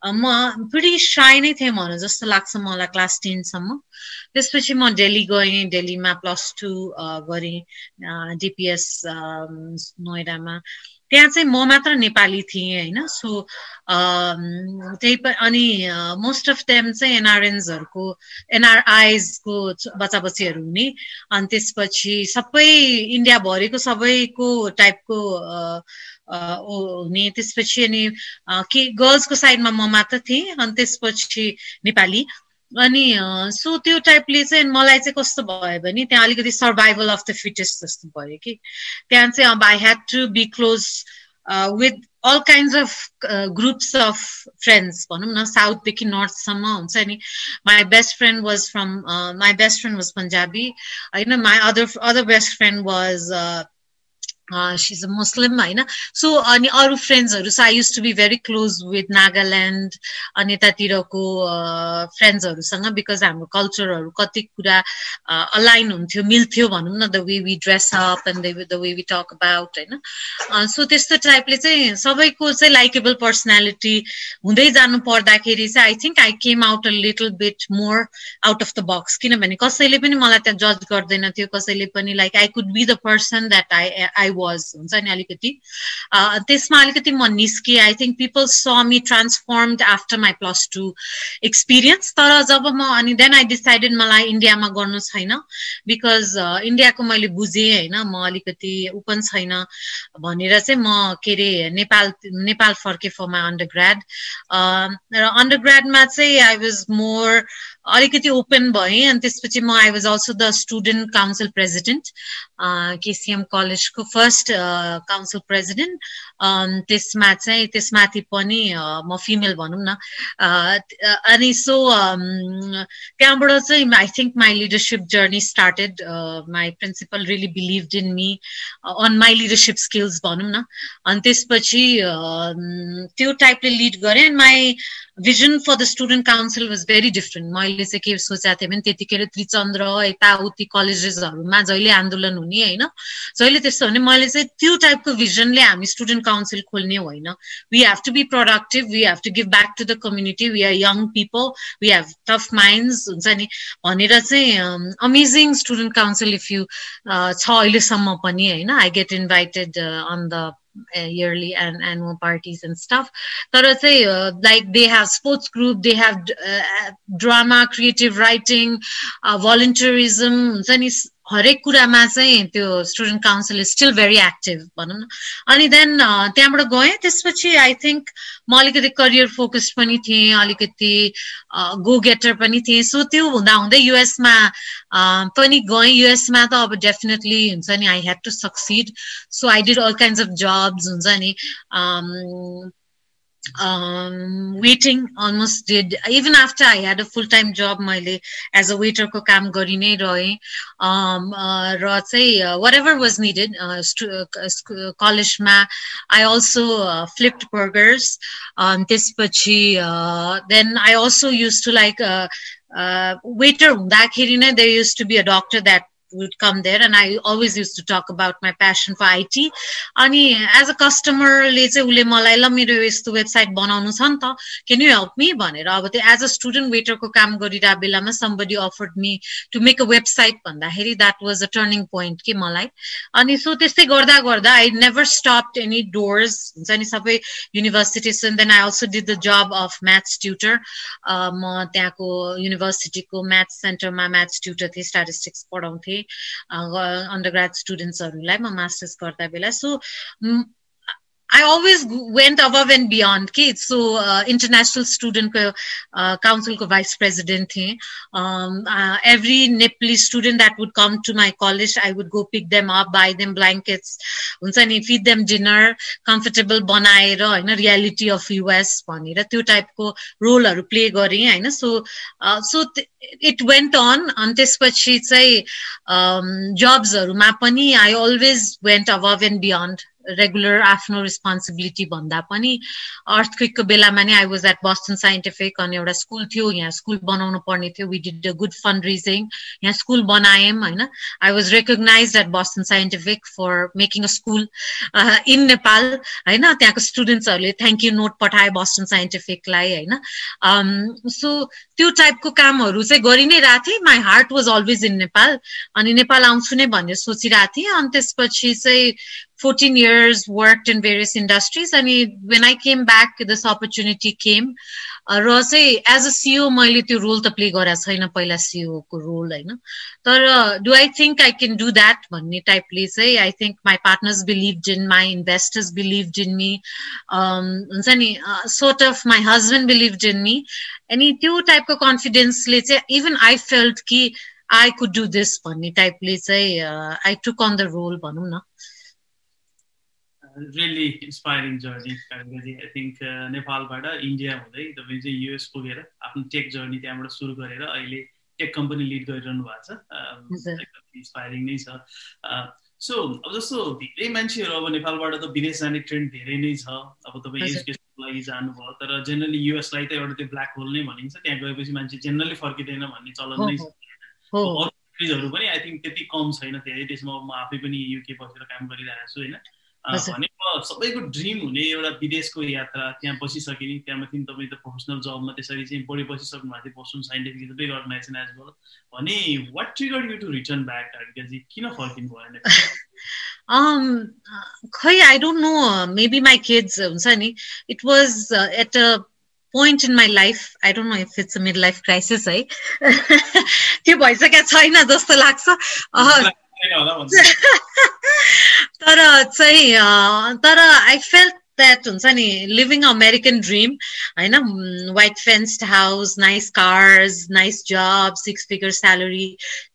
म पुरै साई नै थिएँ भनौँ जस्तो लाग्छ मलाई क्लास टेनसम्म। त्यसपछि म दिल्ली गएँ दिल्लीमा प्लस टू गरेँ डिपिएस नोइडामा त्यहाँ चाहिँ म मात्र नेपाली थिएँ होइन? सो त्यही अनि मोस्ट अफ देम चाहिँ एनआरएन्सहरूको एनआरआइजको बच्चा बच्चीहरू हुने। अनि त्यसपछि सबै इन्डियाभरिको सबैको टाइपको हुने। त्यसपछि अनि के गर्ल्सको साइडमा म मात्र थिएँ। अनि त्यसपछि नेपाली। अनि सो त्यो टाइपले चाहिँ मलाई चाहिँ कस्तो भयो भने त्यहाँ अलिकति सर्भाइभल अफ द फिटेस्ट जस्तो भयो कि। त्यहाँ चाहिँ अब I had to be close with all kinds of groups of friends भनौँ न साउथदेखि नर्थसम्म हुन्छ नि। My best friend was from my best friend was Punjabi होइन my other other best friend was she's a Muslim होइन? So अनि अरू फ्रेन्ड्सहरू so I use to be very close with Nagaland अनि यतातिरको फ्रेन्ड्सहरूसँग बिकज हाम्रो कल्चरहरू कति कुरा अलाइन हुन्थ्यो मिल्थ्यो भनौँ न the way we dress up and the way we talk about होइन? सो त्यस्तो टाइपले चाहिँ सबैको चाहिँ लाइकेबल पर्सनालिटी हुँदै जानु पर्दाखेरि चाहिँ I think I came out a little bit more out of the box किनभने कसैले पनि मलाई त्यहाँ जज गर्दैन थियो कसैले पनि like I could be the person that I I was हुन्छ नि अलिकति। त्यसमा अलिकति म निस्केँ। I think people saw me transformed after my plus two experience तर जब म अनि देन आई डिसाइडेड मलाई इन्डियामा गर्नु छैन। बिकज इन्डियाको मैले बुझेँ होइन म अलिकति ओपन छैन भनेर चाहिँ म के अरे नेपाल नेपाल फर्केँ फर माई अन्डर ग्राड र अन्डर ग्राडमा चाहिँ आई वाज मोर अलिकति ओपन भएँ अनि त्यसपछि म I was also the student council president KCM कलेजको फर्स्ट काउन्सिल प्रेसिडेन्ट त्यसमा चाहिँ त्यसमाथि पनि म फिमेल भनौँ न. अनि सो त्यहाँबाट चाहिँ I think my leadership journey started my principal really believe in me on my leadership skills भनौँ न. अनि त्यसपछि त्यो टाइपले लिड गरेँ and my vision for the student council was very different मैले चाहिँ के सोचेको थिएँ भने त्यतिखेर त्रिचन्द्र यताउति कलेजेसहरूमा जहिले आन्दोलन हुने होइन जहिले त्यस्तो भने मैले चाहिँ त्यो टाइपको भिजनले हामी स्टुडेन्ट काउन्सिल खोल्ने होइन। We have to be productive we have to give back to the community we are young people we have tough minds हुन्छ नि? भनेर चाहिँ amazing student council if you छ अहिलेसम्म पनि होइन। I get invited on the Uh, yearly and annual parties and stuff. But I say, uh, like they have sports group, they have uh, drama, creative writing, uh, volunteerism. हरेक कुरामा चाहिँ त्यो student council is still very active भनौँ न। अनि then त्यहाँबाट गएँ त्यसपछि आई थिङ्क म अलिकति करियर फोकस्ड पनि थिएँ अलिकति गो गेटर पनि थिएँ। सो त्यो हुँदा हुँदै युएसमा पनि गएँ। युएसमा त अब डेफिनेटली हुन्छ नि I had to succeed so I did all kinds of jobs हुन्छ नि। Um, waiting almost did even after I had a full-time job मैले as a waiter को काम गरि नै रहेँ र चाहिँ whatever was needed कलेजमा I also flipped burgers त्यसपछि then I also used to like waiter हुँदाखेरि नै there used to be a doctor that would come there. And I always used to talk about my passion for IT. अनि as a कस्टमरले चाहिँ उसले मलाई ल मेरो यस्तो वेबसाइट बनाउनु छ नि त। क्यान यु हेल्प मी भनेर अब त्यो एज अ स्टुडेन्ट वेटरको काम गरिरहेको बेलामा somebody offered me to make a website भन्दाखेरि that was a turning point के मलाई। अनि सो त्यस्तै गर्दा गर्दा I never stop any doors हुन्छ नि सबै universities then I also did the job of maths tutor म त्यहाँको युनिभर्सिटीको म्याथ्स सेन्टरमा म्याथ्स ट्युटर थिएँ स्ट्याटिस्टिक्स पढाउँथेँ। अन्डर ग्राड स्टुडेन्ट्सहरूलाई म मास्टर्स गर्दा बेला। So I always went above and beyond kids. So uh, international student uh, council ko vice president the. Um, uh, every Nepalese student that would come to my college, I would go pick them up, buy them blankets, feed them dinner, comfortable बनाएर होइन reality of US भनेर त्यो टाइपको रोलहरू play गरेँ होइन so so it went on अनि त्यसपछि चाहिँ जब्सहरूमा पनि I always went above and beyond regular आफ्नो रेस्पोन्सिबिलिटी भन्दा पनि अर्थक्विकको बेलामा नै I was at Boston Scientific अनि एउटा स्कुल थियो यहाँ स्कुल बनाउनु पर्ने थियो. We did a good fund raising यहाँ स्कुल बनायौँ होइन। I was recognize at Boston Scientific for making a school in Nepal होइन। त्यहाँको स्टुडेन्ट्सहरूले थ्याङ्क यू नोट पठाए बस्टन साइन्टिफिकलाई होइन। सो um, त्यो टाइपको कामहरू चाहिँ गरि नै रहेको थिएँ। My heart was always in Nepal अनि नेपाल आउँछु नै भनेर सोचिरहेको थिएँ। अनि त्यसपछि चाहिँ fourteen years work in various industries अनि when I came back this opportunity came र चाहिँ एज अ सिओ मैले त्यो रोल त प्ले गरेको छैन पहिला सिओको रोल होइन? तर do I think I can do that भन्ने टाइपले चाहिँ I think my partners believe in my investors believe in me हुन्छ नि? Sort of my husband believe in me अनि त्यो टाइपको कन्फिडेन्सले चाहिँ इभन आई फेल्ट कि आई कुड डु दिस भन्ने टाइपले चाहिँ I took on the role भनौँ न। रियली इन्सपायरिङ जर्नी कालिम्पोङजी आई थिङ्क नेपालबाट इन्डिया हुँदै तपाईँ चाहिँ युएस पुगेर आफ्नो टेक जर्नी त्यहाँबाट सुरु गरेर अहिले टेक कम्पनी लिड गरिरहनु भएको छ। इन्सपायरिङ नै छ। सो अब जस्तो धेरै मान्छेहरू अब नेपालबाट त विदेश जाने ट्रेन्ड धेरै नै छ। अब तपाईँ एजुकेसनको लागि जानुभयो तर जेनरली युएसलाई त एउटा त्यो ब्ल्याक होल नै भनिन्छ। त्यहाँ गएपछि मान्छे जेनरली फर्किँदैन भन्ने चलन नै छ। अरू कन्ट्रिजहरू पनि आई थिङ्क त्यति कम छैन। धेरै देशमा म आफै पनि युके बसेर काम गरिरहेको छु होइन? भनेको सबैको ड्रिम हुने एउटा विदेशको यात्रा त्यहाँ बसिसके नि त्यहाँ माथि तपाईँ त प्रोफेसनल जबमा त्यसरी चाहिँ बढी बसिसक्नु भएको थियो बस्नु scientific big organisation as well भने what trigger you to return back कार्डिकाजी किन फर्किनु भयो *laughs* Um, खै I don't know maybe my kids हुन्छ नि? It was at a point in my life I don't know if it's mid life crisis है? *laughs* त्यो भइसकेको छैन जस्तो लाग्छ। *laughs* तर चाहिँ तर आई फेल्ट द्याट हुन्छ नि लिभिङ अमेरिकन ड्रिम होइन white fenced house nice cars nice job six figure salary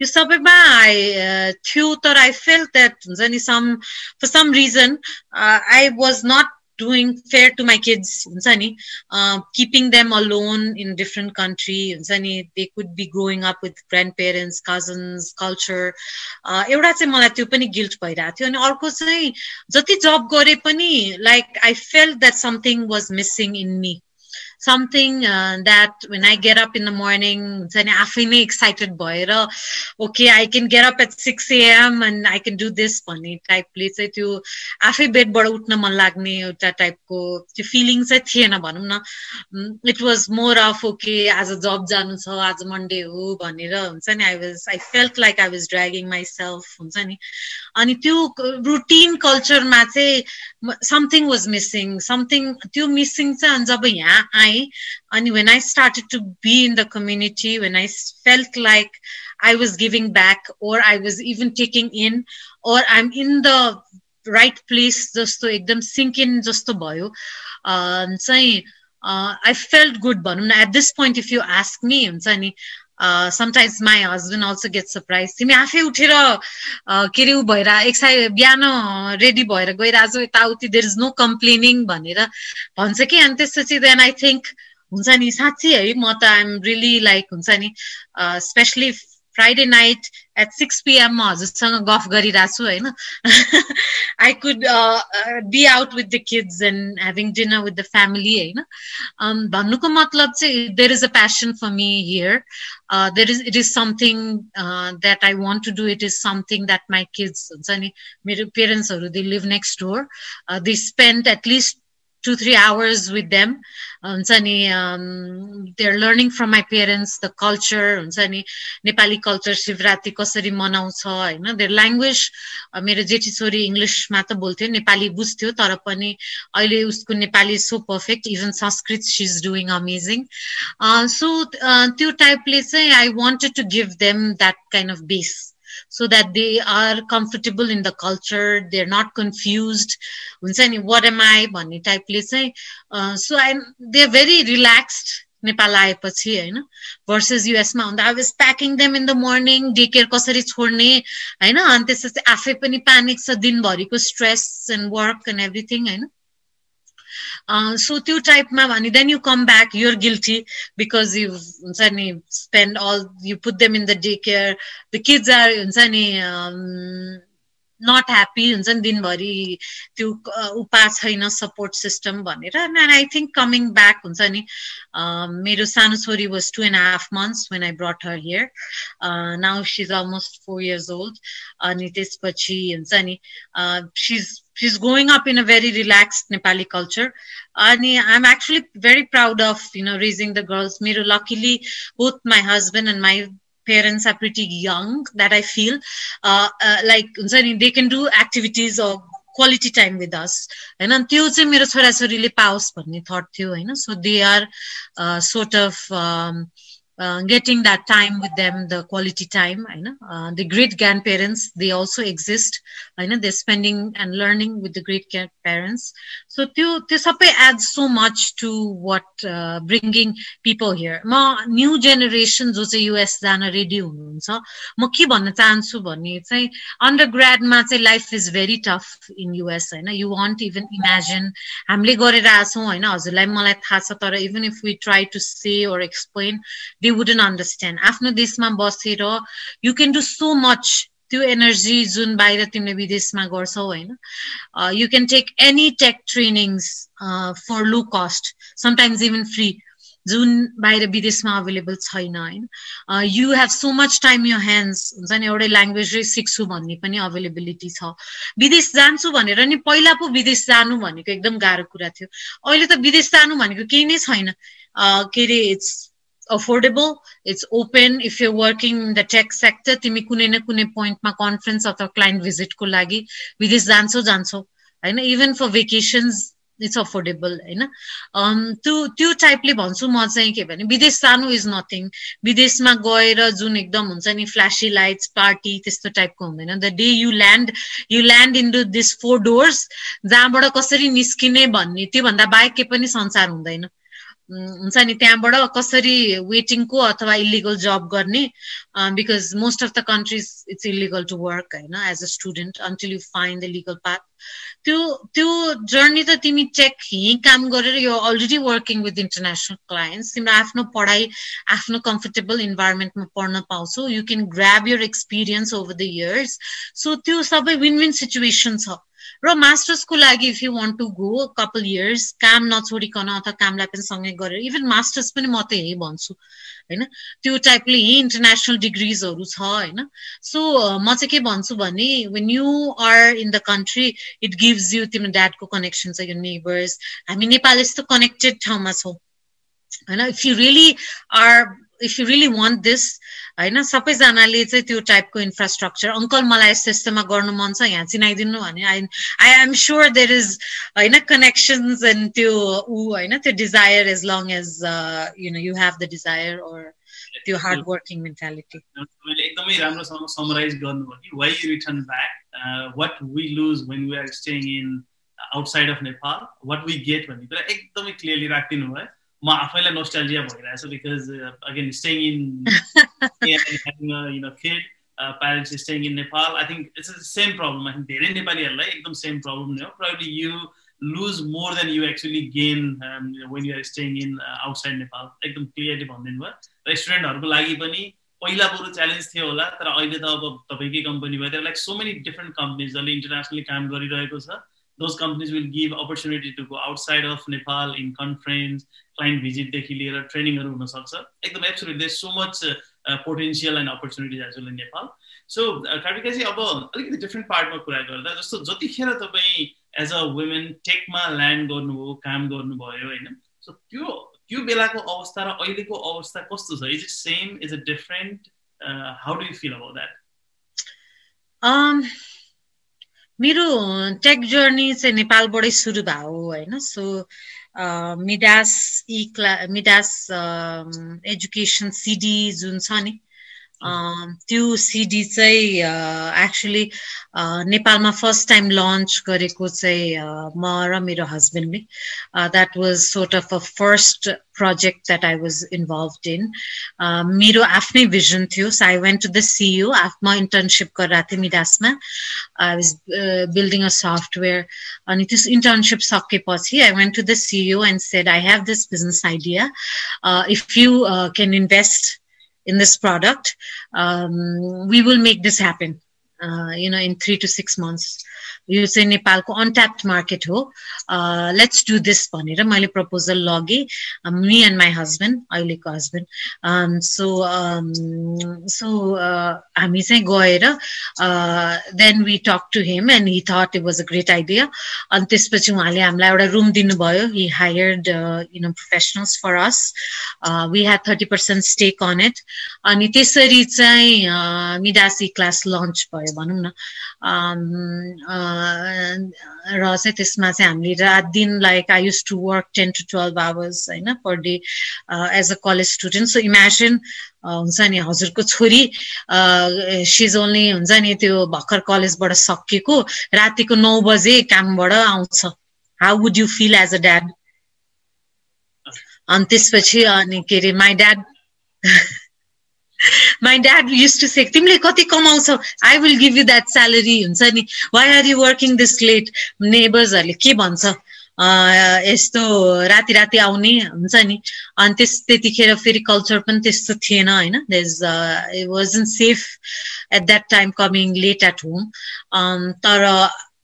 यो सबैमा आई थियो तर आई फेल द्याट हुन्छ नि some for some reason I was not doing fair to my kids हुन्छ नि keeping them alone in different country हुन्छ नि they could be growing up with grandparents cousins culture एउटा चाहिँ मलाई त्यो पनि गिल्ट भइरहेको थियो. अनि अर्को चाहिँ जति जब गरे पनि like I feel that something was missing in me uh, that when I get up in the morning, हुन्छ नि आफै नै एक्साइटेड भएर okay I can get up at six AM and I can do this भन्ने टाइपले चाहिँ त्यो आफै बेडबाट उठ्न मन लाग्ने एउटा टाइपको त्यो फिलिङ चाहिँ थिएन भनौँ न it was more of okay आज जब जानु छ आज मन्डे हो भनेर हुन्छ नि I was I felt like I was dragging myself हुन्छ नि अनि त्यो रुटिन कल्चरमा चाहिँ समथिङ वाज मिसिङ समथिङ त्यो मिसिङ चाहिँ जब यहाँ आएँ and when I started to be in the community, when I felt like I was giving back or I was even taking in or I'm in the right place जस्तो एकदम sync in जस्तो भयो चाहिँ I felt good भनौँ न at this point if you ask me हुन्छ नि sometimes my husband also get surprise तिमी आफै उठेर के अरे ऊ भएर एक्साइ बिहान रेडी भएर गइरहेको यताउति देयर इज नो कम्प्लेनिङ भनेर भन्छ कि। अनि त्यसपछि देन आई थिङ्क हुन्छ नि साँच्ची है म त आइएम रियली लाइक हुन्छ नि especially Friday night at six PM म हजुरसँग गफ गरिरहेको छु होइन I could be out with the kids and having dinner with the family होइन? भन्नुको मतलब चाहिँ there is a passion for me here there is it is something that I want to do it is something that my kids हुन्छ नि मेरो पेरेन्ट्सहरू they live next door they spend at least two three hours with them. हुन्छ नि they're learning from my parents the culture हुन्छ नि Nepali culture Shivaratri कसरी मनाउँछ होइन देयर ल्याङ्ग्वेज मेरो जेठी छोरी इङ्ग्लिसमा त बोल्थ्यो नेपाली बुझ्थ्यो तर पनि अहिले उसको Nepali so perfect even Sanskrit she is doing amazing so त्यो टाइपले चाहिँ I wanted to give them that kind of base so that they are comfortable in the culture they're not confused. हुन्छ नि वाट एम आई भन्ने टाइपले चाहिँ so I they are very relaxed Nepal आएपछि होइन भर्सेस युएसमा हुँदा I was packing them in the morning day care कसरी छोड्ने होइन अनि त्यसपछि आफै पनि प्यानिक छ दिनभरिको stress and work and everything होइन सो त्यो टाइपमा भने then you come back your guilty because you हुन्छ नि spend all you put them in the day care the kids are हुन्छ नि नट ह्याप्पी हुन्छ नि दिनभरि त्यो उपा छैन सपोर्ट सिस्टम भनेर. And I think coming back हुन्छ नि मेरो सानो छोरी was two and half months when I brought her here now she is almost four years old अनि त्यसपछि हुन्छ नि she's she's growing up in a very relaxed Nepali culture. And I'm actually very proud of, you know, raising the girls. Mero luckily, both my husband and my parents are pretty young that I feel uh, uh, like they can do activities or quality time with us होइन त्यो चाहिँ मेरो छोराछोरीले पाओस् भन्ने thought थियो होइन so they are sort of uh, getting that time with them, the quality time. I know uh, the great grandparents they also exist. I know they're spending and learning with the great grandparents. So this adds so much to what uh, bringing people here. Ma new generation जो चाहिँ US जान ready हुनुहुन्छ म के भन्न चाहन्छु भने चाहिँ अन्डरग्राडमा चाहिँ life is very tough in US होइन यु वान्ट इभन इमेजिन हामीले गरेर आएको छौँ होइन हजुरलाई मलाई थाहा छ तर even if we try to say or explain they wouldn't understand आफ्नो देशमा बसेर you can do so much त्यो एनर्जी जुन बाहिर तिमीले विदेशमा गर्छौ होइन you can take any take trainings for low cost sometimes even free जुन बाहिर विदेशमा अभाइलेबल छैन होइन। You have so much time यो ह्यान्ड्स हुन्छ नि एउटै ल्याङ्ग्वेजै सिक्छु भन्ने पनि अभाइलेबिलिटी छ। विदेश जान्छु भनेर नि पहिला पो विदेश जानु भनेको एकदम गाह्रो कुरा थियो। अहिले त विदेश जानु भनेको केही नै छैन। के अरे it's affordable it's open. If you're working in the tech sector तिमी कुनै न कुनै पोइन्टमा कन्फरेन्स अथवा क्लाइन्ट भिजिटको लागि विदेश जान्छौ जान्छौ होइन even for vacations it's affordable होइन त्यो त्यो टाइपले भन्छु म चाहिँ के भने विदेश जानु इज नथिङ विदेशमा गएर जुन एकदम हुन्छ नि फ्ल्यासी लाइट्स पार्टी त्यस्तो टाइपको हुँदैन the day you land you land in this four doors जहाँबाट कसरी निस्किने भन्ने त्योभन्दा बाहेक केही पनि संसार हुँदैन हुन्छ नि त्यहाँबाट कसरी वेटिङको अथवा इलिगल जब गर्ने because most of the countries it's illegal to work होइन as a student until you find the legal path त्यो त्यो जर्नी त तिमी चेक यहीँ काम गरेर यो already working with international clients तिम्रो आफ्नो पढाइ आफ्नो कम्फर्टेबल इन्भाइरोमेन्टमा पढ्न पाउँछौ. You can grab your experience over the years so त्यो सबै विन विन सिचुएसन छ। र मास्टर्सको लागि if you want to go couple years काम नछोडिकन अथवा कामलाई पनि सँगै गरेर इभन मास्टर्स पनि म त यही भन्छु होइन? त्यो टाइपले यही इन्टरनेसनल डिग्रिजहरू छ होइन? सो म चाहिँ के भन्छु भने when you are in the country it gives you तिम्रो ड्याडको कनेक्सन छ यो नेबर्स हामी नेपाल यस्तो कनेक्टेड ठाउँमा छौँ होइन? If you really are if you really want this होइन सबैजनाले चाहिँ त्यो टाइपको इन्फ्रास्ट्रक्चर अङ्कल मलाई यस्तो यस्तोमा गर्नु मन छ यहाँ चिनाइदिनु भने I I am sure there is होइन कनेक्सन्स एन्ड त्यो ऊ होइन त्यो desire as long as you know you have the desire or त्यो हार्ड वर्किङ मेन्टालिटी एकदमै राम्रोसँग समराइज गर्नुभयो कि why return back what we lose when we are staying in outside of Nepal what we get भन्ने कुरा एकदमै clearly राखिदिनु भयो म आफैलाई नोस्टालिया भइरहेछ because again staying in you know kid parents staying in Nepal I think it's same problem I think धेरै नेपालीहरूलाई एकदम सेम प्रब्लम नै हो probably you lose more than you actually gain when you're staying in outside Nepal एकदम clearly भनिदिनु भयो र स्टुडेन्टहरूको लागि पनि पहिला बरु च्यालेन्ज थियो होला तर अहिले त अब तपाईँकै कम्पनी भयो। Like so many different companies जसले इन्टरनेसनली काम गरिरहेको छ। Those companies will give opportunity to go outside of Nepal in conference, client भिजिटदेखि लिएर ट्रेनिङहरू हुनसक्छ। एकदम absolute there so much potential and opportunities as well in Nepal so कार्तिकाजी अब अलिकति डिफ्रेन्ट पार्टमा कुरा गर्दा जस्तो जतिखेर तपाईँ एज अ वुमेन टेकमा ल्यान्ड गर्नुभयो काम गर्नुभयो होइन? त्यो बेलाको अवस्था र अहिलेको अवस्था कस्तो छ? Is it same is it different how do you मेरो टेक जर्नी चाहिँ नेपालबाटै सुरु भयो होइन? सो मिडास इ क्ला मिडास एजुकेसन सिडी जुन छ नि त्यो सिडी चाहिँ एक्चुली नेपालमा फर्स्ट टाइम लन्च गरेको चाहिँ म र मेरो हस्बेन्डले that was sort of a first project that I was involved in. मेरो आफ्नै भिजन थियो. So I went to the CEO आफ्नो इन्टर्नसिप गरेर थिएँ मिडासमा. I was building a software अनि त्यस इन्टर्नसिप सकेपछि I went to the CEO and said I have this business idea if you can invest in this product um, we will make this happen you know in three to six months यो चाहिँ नेपालको untapped market हो let's do this भनेर मैले proposal लगेँ me and my husband अहिलेको husband so so हामी चाहिँ गएर then we talk to him and he thought it was a great idea अनि त्यसपछि उहाँले हामीलाई एउटा रुम दिनुभयो he hired you know professionals for us we had thirty percent stake on it अनि त्यसरी चाहिँ मिडासी क्लास लन्च भयो भनौँ न र चाहिँ त्यसमा चाहिँ हामीले रात दिन like I used to work ten to twelve hours होइन per day as a college student so imagine हुन्छ नि हजुरको छोरी सिज ओन्ली हुन्छ नि त्यो भर्खर कलेजबाट सकिएको रातिको नौ बजे कामबाट आउँछ। How would you feel as a dad अनि त्यसपछि अनि के अरे my dad my dad used to say तिमीले कति कमाउँछौ I will give you that salary हुन्छ नि why are you working this late नेबर्सहरूले के भन्छ यस्तो राति राति आउने हुन्छ नि अनि त्यस त्यतिखेर फेरि कल्चर पनि त्यस्तो थिएन होइन is it was in safe at that time coming late at home तर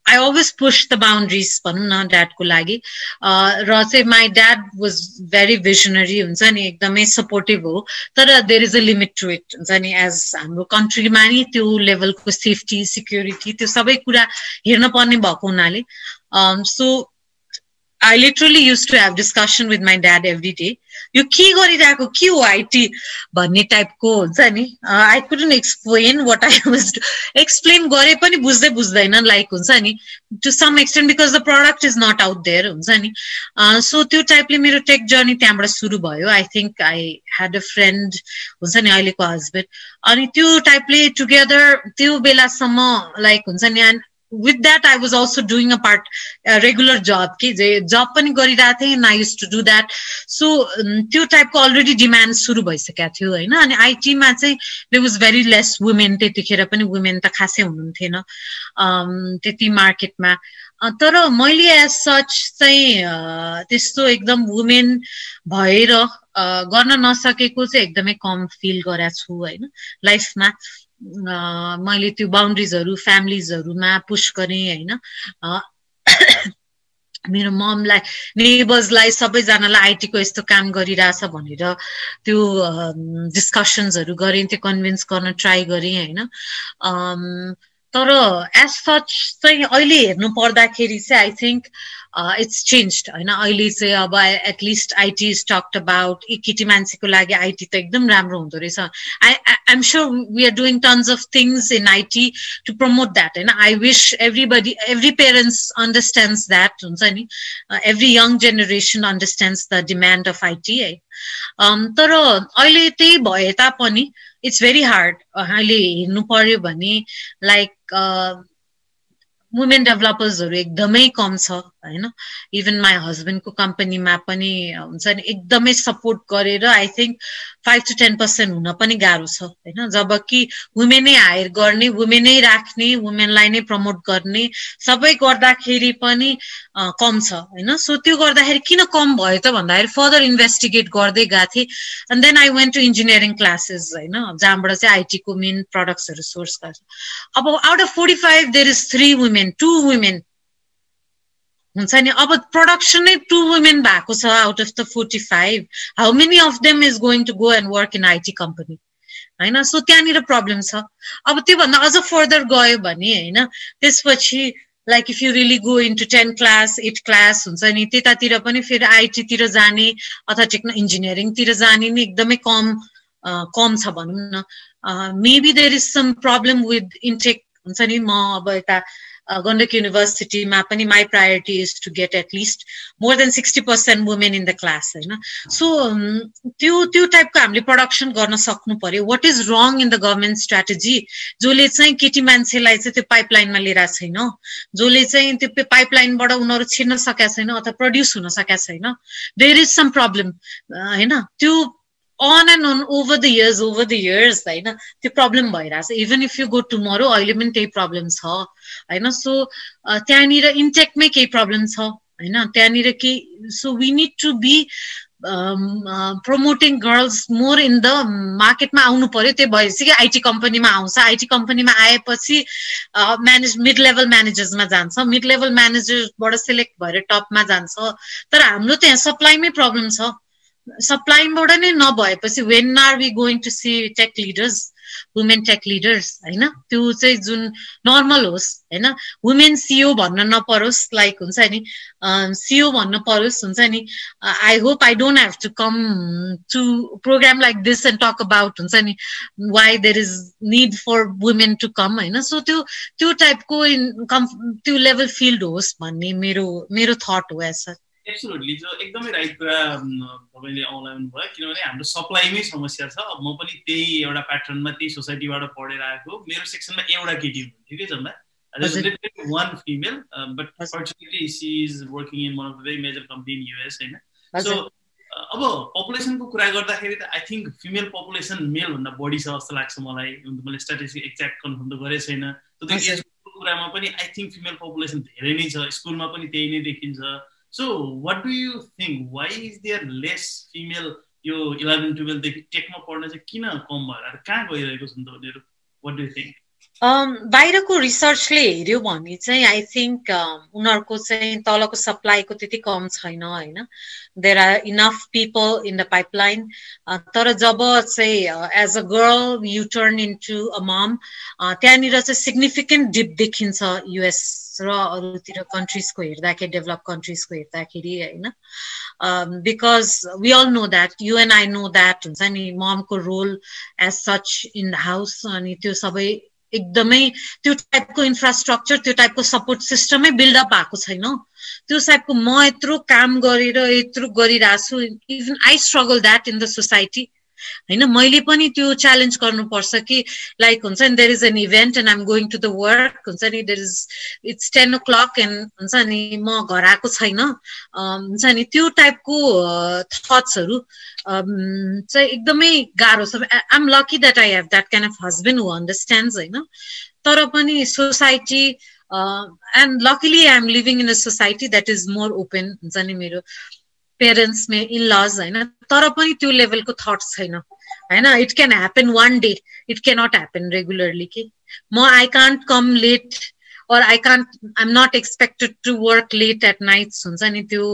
I always push the boundaries भनौँ न ड्याडको लागि र चाहिँ my dad was very visionary हुन्छ नि एकदमै सपोर्टिभ हो तर there is a limit to it हुन्छ नि एज हाम्रो कन्ट्रीमा नि त्यो लेभलको सेफ्टी सिक्युरिटी त्यो सबै कुरा हेर्न पर्ने भएको हुनाले so I literally used to have discussion with my dad every day यो के गरिरहेको? के हो आइटी भन्ने टाइपको हुन्छ नि। I couldn't explain what I was explain गरे पनि बुझ्दै बुझ्दैन लाइक हुन्छ नि। To some extent because the product is not out there हुन्छ नि। सो त्यो टाइपले मेरो टेक जर्नी त्यहाँबाट सुरु भयो। I think I had a friend हुन्छ नि अहिलेको हस्बेन्ड अनि त्यो टाइपले टुगेदर त्यो बेलासम्म लाइक हुन्छ नि and with that I was also doing a part regular जब कि जब पनि गरिरहेको थिएँ I used to do that so त्यो टाइपको अलरेडी डिमान्ड सुरु भइसकेको थियो होइन? अनि आइटीमा चाहिँ they was very less women त्यतिखेर पनि वुमेन त खासै हुनुहुन्थेन त्यति मार्केटमा तर मैले एज सच चाहिँ त्यस्तो एकदम वुमेन भएर गर्न नसकेको चाहिँ एकदमै कम फिल गरेको छु होइन? लाइफमा मैले त्यो बााउन्ड्रिजहरू फ्यामिलिजहरूमा पुस गरेँ होइन। *coughs* मेरो ममलाई नेबर्सलाई सबैजनालाई आइटीको यस्तो काम गरिरहेछ भनेर त्यो डिस्कसन्सहरू गरेँ त्यो कन्भिन्स गर्न ट्राई गरेँ होइन। तर एज सच चाहिँ अहिले हेर्नु पर्दाखेरि चाहिँ आई थिङ्क इट्स चेन्ज होइन अहिले चाहिँ अब at least IT is talked about केटी मान्छेको लागि आइटी त एकदम राम्रो हुँदो रहेछ I I'm sure we are doing tons of things in IT to promote that होइन I wish everybody every parents understands that हुन्छ नि every young generation understands the demand of IT है तर अहिले त्यही भए तापनि इट्स भेरी हार्ड अहिले हेर्नु पर्यो भने लाइक वुमेन डेभलपर्सहरू एकदमै कम छ होइन इभन माई हस्बेन्डको कम्पनीमा पनि हुन्छ नि एकदमै सपोर्ट गरेर I think five to ten percent हुन पनि गाह्रो छ होइन? जब कि वुमेनै हायर गर्ने वुमेनै राख्ने वुमेनलाई नै प्रमोट गर्ने सबै गर्दाखेरि पनि कम छ होइन? सो त्यो गर्दाखेरि किन कम भयो त भन्दाखेरि फर्दर इन्भेस्टिगेट गर्दै गएको थिएँ and then I went to engineering classes होइन? जहाँबाट चाहिँ आइटीको मेन प्रडक्ट्सहरू सोर्स गर्छ। अब out of forty five there is three women two women हुन्छ नि? अब प्रडक्सन नै टु वुमेन भएको छ out of the forty five how many of them is going to go and work in IT company होइन? So त्यहाँनिर problem छ। अब त्योभन्दा अझ फर्दर गयो भने होइन त्यसपछि like if you really go into ten class at class हुन्छ नि त्यतातिर पनि फेरि आइटीतिर जाने अथवा टेक्नो इन्जिनियरिङतिर जाने नि एकदमै कम कम छ भनौँ न। Maybe there is some problem with intake हुन्छ नि म अब यता गण्डक युनिभर्सिटीमा पनि my priority is to get at least more than sixty percent women in the class होइन? सो त्यो त्यो टाइपको हामीले प्रडक्सन गर्न सक्नु पर्यो। What is wrong in the government strategy जसले चाहिँ केटी मान्छेलाई चाहिँ त्यो पाइपलाइनमा लिएर छैन? जसले चाहिँ त्यो पाइपलाइनबाट उनीहरू छिर्न सकेका छैन अथवा प्रड्युस हुन सकेका छैन? देयर इज सम प्रब्लम होइन? त्यो on and on over the years over the years होइन त्यो प्रब्लम भइरहेछ even if you go tomorrow अहिले पनि त्यही प्रब्लम छ होइन सो त्यहाँनिर इन्टेकमै केही प्रब्लम छ होइन त्यहाँनिर केही so we need to be promoting girls more in the मार्केटमा आउनु पर्यो त्यो भएपछि कि आइटी कम्पनीमा आउँछ आइटी कम्पनीमा आएपछि म्यानेज मिड लेभल म्यानेजर्समा जान्छ मिड लेभल म्यानेजरबाट सेलेक्ट भएर टपमा जान्छ तर हाम्रो त यहाँ सप्लाईमै प्रब्लम छ सप्लाईबाट नै नभएपछि when are we going to see tech leaders women tech leaders होइन? त्यो चाहिँ जुन नर्मल होस् होइन? वुमेन सिओ भन्न नपरोस् लाइक हुन्छ नि सिओ भन्न परोस् हुन्छ नि I hope I don't have to come to program like this and talk about हुन्छ नि why there is need for women to come होइन? सो त्यो त्यो टाइपको इन कम् त्यो लेभल फिल्ड होस् भन्ने मेरो मेरो थट हो एज सर एब्सोल्युटली जो एकदमै राइट कुरा तपाईँले औलाउनु भयो किनभने हाम्रो सप्लाईमै समस्या छ। म पनि त्यही एउटा प्याटर्नमा त्यही सोसाइटीबाट पढेर आएको मेरो सेक्सनमा एउटा केटी हुन्थ्यो कि जम्मा one female but fortunately she is working in one of the very major company in US होइन सो अब पपुलेसनको कुरा गर्दाखेरि त आई थिङ्क फिमेल पपुलेसन मेलभन्दा बढी छ जस्तो लाग्छ मलाई। मैले स्ट्याटिस्टिक एक्ज्याक्ट कन्फर्म त गरेको छैन। कुरामा पनि आई थिङ्क फिमेल पपुलेसन धेरै नै छ। स्कुलमा पनि त्यही नै देखिन्छ। So what do you think? Why is there less female? यो इलेभेन टुवेल्भदेखि टेकमा पढ्न चाहिँ किन कम भएर कहाँ गइरहेको छ नि त उनीहरू वाट डु थिङ्क बाहिरको रिसर्चले हेऱ्यो भने चाहिँ आई थिङ्क उनीहरूको चाहिँ तलको सप्लाईको त्यति कम छैन होइन there are enough people in the pipeline तर जब चाहिँ as a girl you turn in to a mom त्यहाँनिर चाहिँ सिग्निफिकेन्ट डिप देखिन्छ युएस र अरूतिर कन्ट्रिजको हेर्दाखेरि डेभलप कन्ट्रिजको हेर्दाखेरि होइन? Because we all know that you and I know that हुन्छ नि ममको role as such in the house अनि त्यो सबै एकदमै त्यो टाइपको इन्फ्रास्ट्रक्चर त्यो टाइपको सपोर्ट सिस्टमै बिल्डअप भएको छैन। त्यो टाइपको म यत्रो काम गरेर यत्रो गरिरहेको छु even I struggle that in the society होइन मैले पनि त्यो च्यालेन्ज गर्नुपर्छ कि लाइक हुन्छ नि there is an event and I'm going to the work हुन्छ नि there is it's ten o'clock and हुन्छ नि म घर आएको छैन। हुन्छ नि त्यो टाइपको थट्सहरू चाहिँ एकदमै गाह्रो छ। I'm lucky that I have that kind of husband who understand होइन। तर पनि society and luckily I am living in a society that is more open हुन्छ नि मेरो पेरेन्ट्स मे इन लज होइन तर पनि त्यो लेभलको थट छैन होइन it can happen one day it cannot happen regularly कि म I can't come late or I can't I'm not expected to work late at nights हुन्छ नि त्यो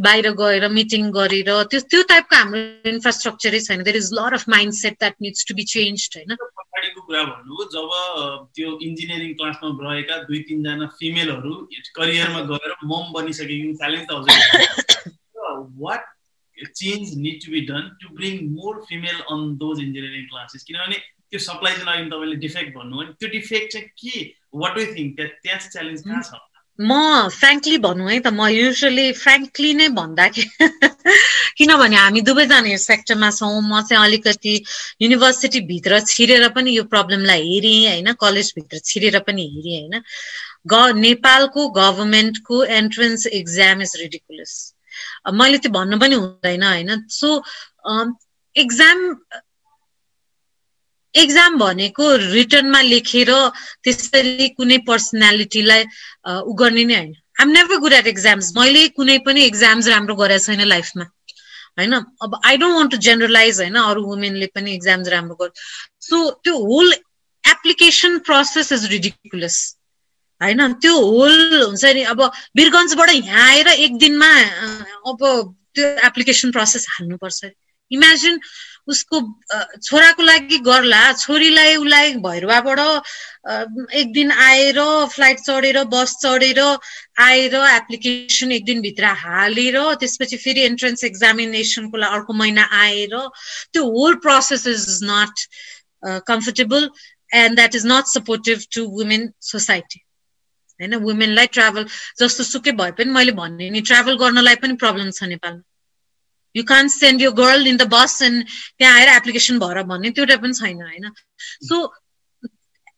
बाहिर गएर मिटिङ गरेर त्यो त्यो टाइपको हाम्रो इन्फ्रास्ट्रक्चरै छैन there is lot of mindset that needs to be change होइन पछाडिको कुरा भन्नु जब त्यो इन्जिनियरिङ क्लासमा रहेका दुई तिनजना फिमेलहरू करियरमा गएर मम बनिसकेको च्यालेन्ज त हजुर what change need to be done to bring more female on those engineering classes? किनभने त्यो सप्लाई चाहिँ अघि तपाईँले डिफेक्ट भन्नु भने त्यो डिफेक्ट चाहिँ के? वाट डु थिङ्क त्यहाँ चाहिँ च्यालेन्ज कहाँ छ म फ्रेङ्कली भनौँ है त म युजली फ्रेङ्कली नै भन्दाखेरि *laughs* किनभने हामी दुवैजना यो सेक्टरमा छौँ म चाहिँ अलिकति युनिभर्सिटीभित्र छिरेर पनि यो प्रब्लमलाई हेरेँ होइन कलेजभित्र छिरेर पनि हेरेँ होइन। ग नेपालको गभर्मेन्टको एन्ट्रेन्स एक्जाम इज रिडिकुलस मैले त्यो भन्नु पनि हुँदैन होइन सो एक्जाम एक्जाम भनेको रिटर्नमा लेखेर त्यसरी कुनै पर्सनालिटीलाई उ गर्ने नै होइन I'm never good at exams मैले कुनै पनि एक्जाम्स राम्रो गरेको छैन लाइफमा होइन अब I don't want to generalize होइन अरू वुमेनले पनि एक्जाम्स राम्रो गर्छ सो त्यो whole application process is ridiculous होइन त्यो होल हुन्छ नि। अब वीरगन्जबाट यहाँ आएर एक दिनमा अब त्यो एप्लिकेसन प्रोसेस हाल्नुपर्छ। इमेजिन उसको छोराको लागि गर्ला छोरीलाई उसलाई भैरवाबाट एक दिन आएर फ्लाइट चढेर बस चढेर आएर एप्लिकेसन एक दिनभित्र हालेर त्यसपछि फेरि एन्ट्रेन्स एक्जामिनेसनको लागि अर्को महिना आएर त्यो whole process is not comfortable and that is not supportive to women society होइन? वुमेनलाई ट्राभल जस्तो सुकै भए पनि मैले भन्ने नि ट्राभल गर्नलाई पनि प्रब्लम छ नेपालमा। You can send you girl in the bus and त्यहाँ आएर एप्लिकेसन भएर भन्ने त्यो पनि छैन होइन? So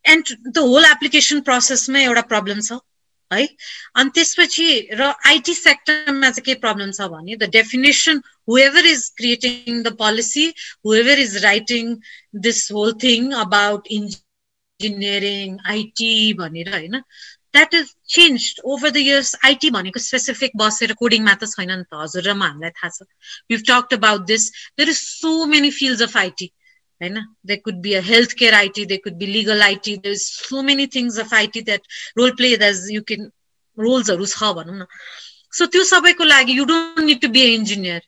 and the whole application प्रोसेसमा एउटा प्रब्लम छ है? अनि त्यसपछि र आइटी सेक्टरमा चाहिँ के प्रब्लम छ भने the definition whoever is creating the policy whoever is writing this whole thing about in engineering IT भनेर होइन? That is change over the years IT भनेको स्पेसिफिक बसेर कोडिङमा त छैन नि त हजुर र म हामीलाई थाहा छ। You talked about this there is so many fields of IT होइन? They could be a health care IT they could be legal IT there is so many things of IT that role play that you can रोल्सहरू छ भनौँ न। So त्यो सबैको लागि you don't need to be a engineer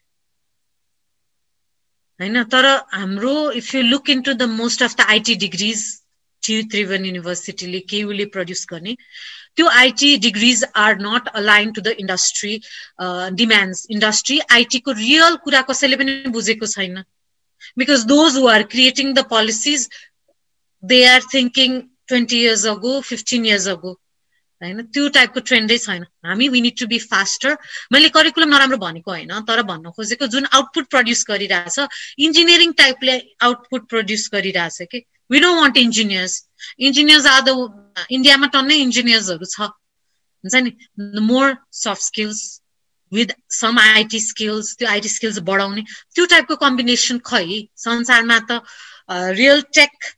होइन? तर हाम्रो if you look in to the most of the IT degrees T Tribhuvan युनिभर्सिटीले केयुले प्रड्युस गर्ने। त्यो IT degrees are not align to the industry demands industry आइटीको real कुरा कसैले पनि बुझेको छैन। Because those who are creating the policies they are thinking twenty years ago fifteen years ago होइन? त्यो टाइपको ट्रेन्डै छैन। हामी we need to be faster मैले करिकुलम नराम्रो भनेको होइन तर भन्न खोजेको जुन आउटपुट प्रड्युस गरिरहेछ इन्जिनियरिङ टाइपले आउटपुट प्रड्युस गरिरहेछ कि? We don't want engineers engineers are the इन्डियामा टन्नै इन्जिनियर्सहरू छ। हुन्छ नि? More soft skills with some IT skills त्यो आइटी स्किल्स बढाउने त्यो टाइपको कम्बिनेसन खै संसारमा त रियल टेक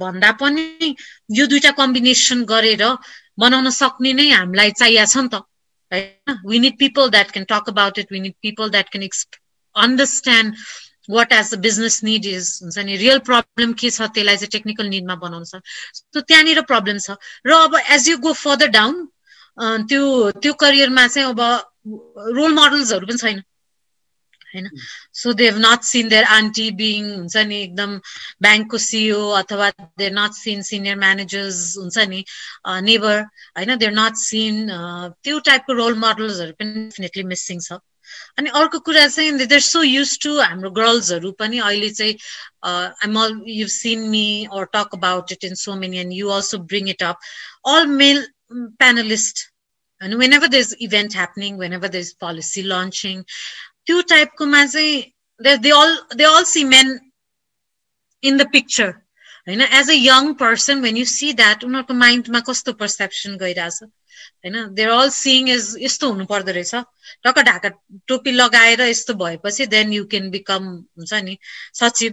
भन्दा पनि यो दुइटा कम्बिनेसन गरेर बनाउन सक्ने नै हामीलाई चाहिएको छ नि त। होइन we need people that can talk about it we need people that can exp understand what as the business need is हुन्छ नि रियल प्रब्लम के छ त्यसलाई चाहिँ टेक्निकल निडमा बनाउनु छ सो त्यहाँनिर प्रब्लम छ। र अब as you go further down त्यो त्यो करियरमा चाहिँ अब रोल मोडल्सहरू पनि छैन। होइन? So they have not seen their auntie being हुन्छ नि एकदम ब्याङ्कको सिओ अथवा there not seen senior managers हुन्छ नि नेबर होइन? देयर नट सिन त्यो टाइपको रोल मोडल्सहरू पनि डेफिनेटली मिसिङ छ। अनि अर्को कुरा चाहिँ देयर सो युज टु हाम्रो गर्ल्सहरू पनि अहिले चाहिँ I'm all you seen me or talk about it in so many and you also bring it up all male panelist and whenever there's event happening whenever there's policy launching त्यो टाइपकोमा चाहिँ they all they all see men in the picture होइन as a young person when you see that उनीहरूको माइन्डमा कस्तो perception गइरहेछ? होइन? There all seeing is यस्तो हुनु पर्दो रहेछ टक्क ढाका टोपी लगाएर यस्तो भएपछि देन यु क्यान बिकम हुन्छ नि सचिव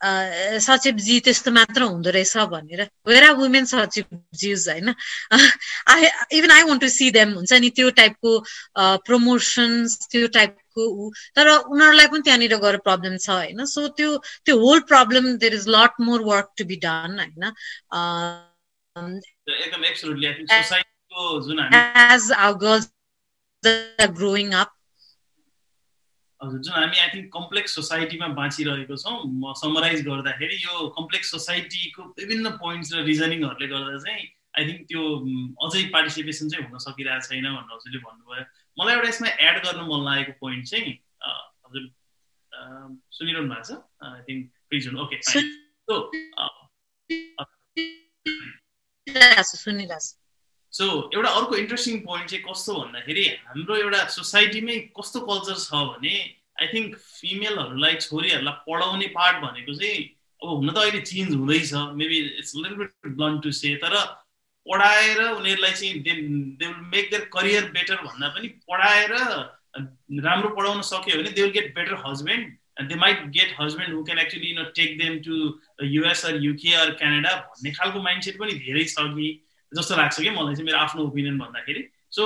सचिवजी त्यस्तो मात्र हुँदो रहेछ भनेर। वेयर आर वुमेन सचिवजिज होइन? I even I want to see them हुन्छ नि त्यो टाइपको प्रमोसन्स त्यो टाइपको ऊ तर उनीहरूलाई पनि त्यहाँनिर गएर प्रब्लम छ होइन? सो त्यो त्यो whole problem there is lot more work to be done होइन? As our girls growing up हजुर जुन हामी आई थिङ्क कम्प्लेक्स सोसाइटीमा बाँचिरहेको छौँ म समराइज गर्दाखेरि यो कम्प्लेक्स सोसाइटीको विभिन्न पोइन्ट्स र रिजनिङहरूले गर्दा चाहिँ आई थिङ्क त्यो अझै पार्टिसिपेसन चाहिँ हुन सकिरहेको छैन भनेर हजुरले भन्नुभयो। मलाई एउटा यसमा एड गर्नु मन लागेको पोइन्ट चाहिँ हजुर सुनिरहनु भएको छ? आई थिङ्क प्लिज हुनु ओके सुनिरहेको सो एउटा अर्को इन्ट्रेस्टिङ पोइन्ट चाहिँ कस्तो भन्दाखेरि हाम्रो एउटा सोसाइटीमै कस्तो कल्चर छ भने आई थिङ्क फिमेलहरूलाई छोरीहरूलाई पढाउने पार्ट भनेको चाहिँ अब हुन त अहिले चेन्ज हुँदैछ। Maybe it's little bit to say तर पढाएर उनीहरूलाई चाहिँ they will make their career better भन्दा पनि पढाएर राम्रो पढाउन सक्यो भने they will get better husband they might get husband who can actually no take them to US or UK or Canada भन्ने खालको माइन्डसेट पनि धेरै छ कि। जस्तो लाग्छ कि? मलाई चाहिँ मेरो आफ्नो ओपिनियन भन्दाखेरि। सो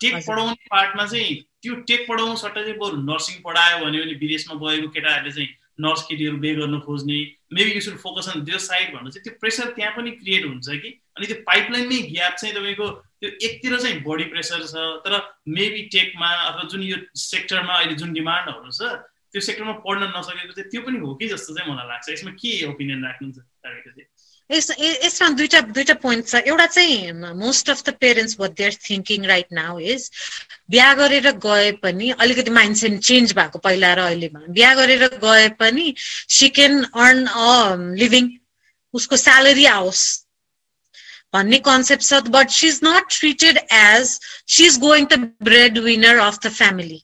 टेक पढाउने पार्टमा चाहिँ त्यो टेक पढाउनु सट्टा चाहिँ बरु नर्सिङ पढायो भने पनि विदेशमा गएको केटाहरूले चाहिँ नर्स केटीहरू बे गर्न खोज्ने maybe you should focus on त्यो साइड भन्नु चाहिँ त्यो प्रेसर त्यहाँ पनि क्रिएट हुन्छ कि? अनि त्यो पाइपलाइनमै ग्याप चाहिँ तपाईँको त्यो एकतिर चाहिँ बढी प्रेसर छ तर मेबी टेकमा अथवा जुन यो सेक्टरमा अहिले जुन डिमान्डहरू छ त्यो सेक्टरमा पढ्न नसकेको चाहिँ त्यो पनि हो कि जस्तो चाहिँ मलाई लाग्छ। यसमा के ओपिनियन राख्नुहुन्छ तपाईँको चाहिँ यसमा दुइटा दुइटा पोइन्ट छ एउटा चाहिँ most of the parents what they're thinking right now is बिहा गरेर गए पनि अलिकति माइन्डसेट चेन्ज भएको पहिला र अहिलेमा बिहा गरेर गए पनि she can earn a living उसको स्यालेरी आओस् भन्ने कन्सेप्ट छ but she is not treated as she is going the bread winner of the family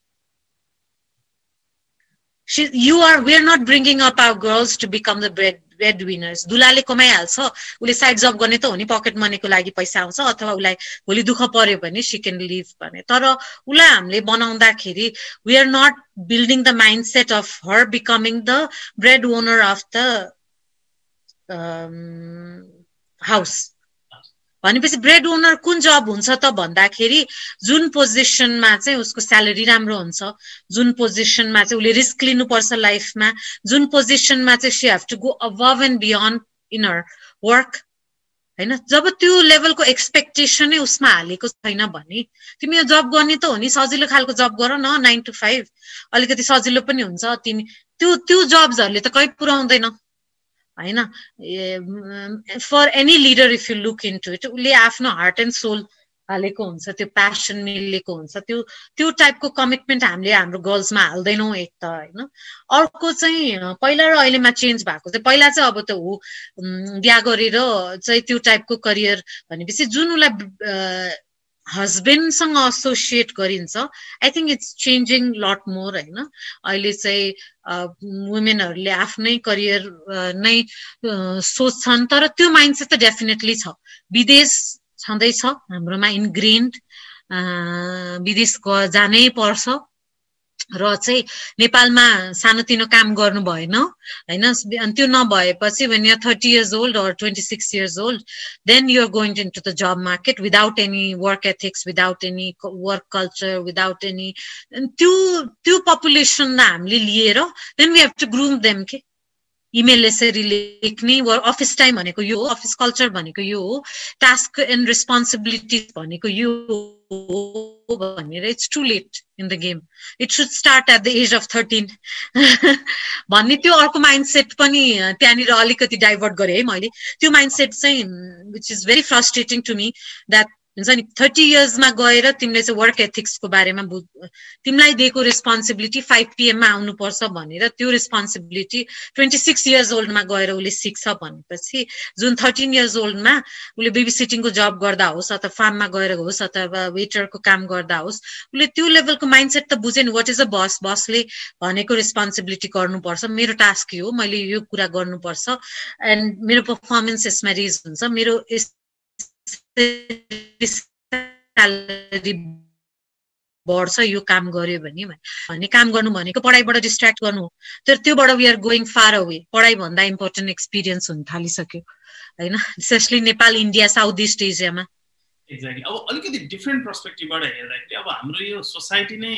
you are we're not bringing up our girls to become the bread bread winners दुलाले कमाइहाल्छ उसले side जब गर्ने त हो नि pocket मनीको लागि पैसा आउँछ अथवा उसलाई भोलि दुःख पर्यो भने सी क्यान लिभ भने। तर उसलाई हामीले बनाउँदाखेरि we are not building the mind set of her becoming the bread owner of the house भनेपछि ब्रेड ओनर कुन जब हुन्छ त भन्दाखेरि जुन पोजिसनमा चाहिँ उसको स्यालेरी राम्रो हुन्छ जुन पोजिसनमा चाहिँ उसले रिस्क लिनुपर्छ लाइफमा जुन पोजिसनमा चाहिँ she have to go above and beyond in her work होइन? जब त्यो लेभलको एक्सपेक्टेसनै उसमा हालेको छैन भने तिमी यो जब गर्ने त हो नि सजिलो खालको जब गर न नाइन टु फाइभ अलिकति सजिलो पनि हुन्छ तिमी त्यो त्यो जब्सहरूले त कहीँ पुऱ्याउँदैन। होइन? For any leader if you look in to it उसले आफ्नो हार्ट एन्ड सोल हालेको हुन्छ त्यो प्यासन मिलेको हुन्छ त्यो त्यो टाइपको कमिटमेन्ट हामीले हाम्रो गर्ल्समा हाल्दैनौँ एक त होइन? अर्को चाहिँ पहिला र अहिलेमा चेन्ज भएको चाहिँ पहिला चाहिँ अब त हो बिहा गरेर चाहिँ त्यो टाइपको करियर भनेपछि जुन उसलाई हस्बेन्डसँग एसोसिएट गरिन्छ. I think it's changing lot more होइन? अहिले चाहिँ वुमेनहरूले आफ्नै करियर नै सोच्छन् तर त्यो माइन्डसेट त डेफिनेटली छ। विदेश छँदैछ हाम्रोमा इन्ग्रेन्ड विदेश जानै पर्छ। र चाहिँ नेपालमा सानोतिनो काम गर्नु भएन होइन? अनि त्यो नभएपछि when you're thirty years old or twenty six years old then you're going in to the job market without any work ethics without any work culture without any त्यो त्यो पपुलेसनलाई हामीले लिएर then we have to groom them के email यसरी लेख्ने वा office time भनेको यो हो अफिस कल्चर भनेको यो हो टास्क एन्ड रेस्पोन्सिबिलिटिज भनेको यो हो भनेर it's too late in the game. It should start at the age of thirteen. *laughs* भन्ने त्यो अर्को माइन्ड सेट पनि त्यहाँनिर अलिकति डाइभर्ट गरेँ है मैले। त्यो माइन्ड सेट चाहिँ which is very frustrating to me that हुन्छ नि थर्टी इयर्समा गएर तिमीले चाहिँ वर्क एथिक्सको बारेमा बुझ तिमीलाई दिएको रेस्पोन्सिबिलिटी फाइभ पिएममा आउनुपर्छ भनेर त्यो रेस्पोन्सिबिलिटी ट्वेन्टी सिक्स इयर्स ओल्डमा गएर उसले सिक्छ भनेपछि जुन थर्टिन इयर्स ओल्डमा उसले बेबी सिटिङको जब गर्दा होस् अथवा फार्ममा गएर होस् अथवा वेटरको काम गर्दा होस् उसले त्यो लेभलको माइन्डसेट त बुझेन वाट इज अ बस बसले भनेको रेस्पोन्सिबिलिटी गर्नुपर्छ। मेरो टास्क हो मैले यो कुरा गर्नुपर्छ। एन्ड मेरो पर्फर्मेन्स यसमा रिज हुन्छ। मेरो बढ्छ यो काम गर्यो भने भने काम गर्नु भनेको पढाइबाट डिस्ट्र्याक्ट गर्नु हो। तर त्योबाट we are going far away पढाइभन्दा important experience हुन थालिसक्यो होइन? Specially Nepal India south east एसियामा एक्ज्याक्टली अब अलिकति डिफ्रेन्ट पर्सपेक्टिभबाट हेर्दाखेरि अब हाम्रो यो सोसाइटी नै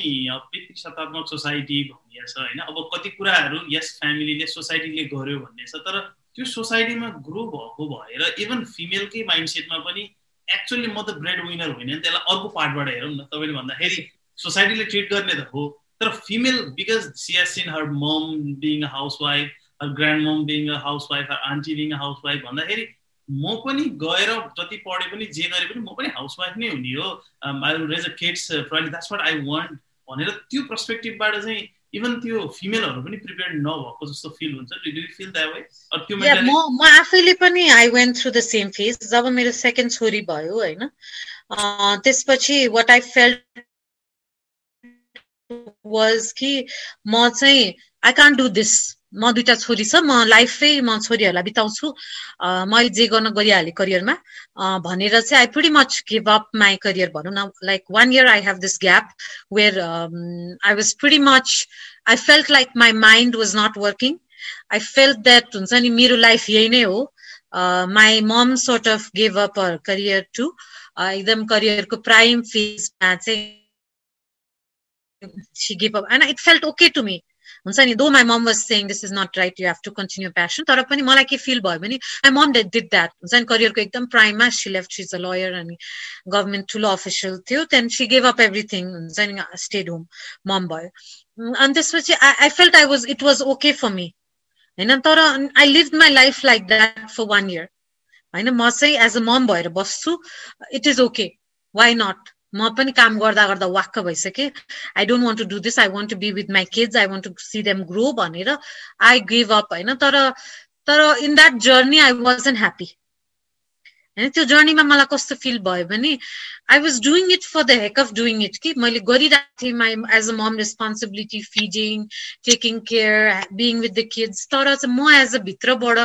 पितृ सत्तात्मक सोसाइटी भनिएको छ होइन? अब कति कुराहरू यस फ्यामिलीले सोसाइटीले गर्यो भन्ने छ तर त्यो सोसाइटीमा ग्रो भएको भएर इभन फिमेलकै माइन्डसेटमा पनि एक्चुअली म त ब्रेड विनर होइन नि त्यसलाई अर्को पार्टबाट हेरौँ न तपाईँले भन्दाखेरि सोसाइटीले ट्रिट गर्ने त हो तर female because she seen her mom being a house wife her grand mom being a house wife her aunty being a house wife भन्दाखेरि म पनि गएर जति पढे पनि जे गरे पनि म पनि हाउस वाइफ नै हुने हो। I raise a kids properly that's what I want भनेर त्यो पर्सपेक्टिभबाट चाहिँ इभन त्यो फिमेलहरू पनि प्रिपेयर नभएको जस्तो फिल हुन्छ। Do you feel that way त्यो म म आफैले पनि I went through the same phase जब मेरो सेकेन्ड छोरी भयो होइन। त्यसपछि वाट आई फेल्ट वाज कि म चाहिँ आई कान्ट डु दिस म दुइटा छोरी छ म लाइफै म छोरीहरूलाई बिताउँछु। मैले जे गर्न गरिहालेँ करियरमा। भनेर चाहिँ I pretty much give up my career भनौँ न। Like one year I have this gap where I was pretty much I felt like my mind was not working I felt that हुन्छ नि मेरो लाइफ यही नै हो। My mom sort of give up her career to एकदम करियरको prime फेजमा चाहिँ gave up and it felt okay to me हुन्छ नि though my mom was saying this is not right you have to continue passion तर पनि मलाई के फिल भयो भने my mom that did that हुन्छ नि करियरको एकदम प्राइममा she left she is a lawyer अनि गभर्मेन्ट ठुलो अफिसियल थियो त्यहाँदेखि सी गेभ अप एभ्रिथिङ हुन्छ नि स्टेड होम मम भयो अनि त्यसपछि I I felt I was it was okay for me होइन तर I live my life like that for one year होइन म चाहिँ एज अ मम भएर बस्छु it is okay why not म पनि काम गर्दा गर्दा वाक्क भइसकेँ। I don't want to do this I want to be with my kids I want to see them grow भनेर आई गिभ अप होइन? तर तर in that journey I was unhappy होइन त्यो जर्नीमा मलाई कस्तो फिल भयो भने I was doing it for the heck of doing it कि मैले गरिरहेको थिएँ my as a mom responsibility feeding taking care being with the kids तर चाहिँ म एज अ भित्रबाट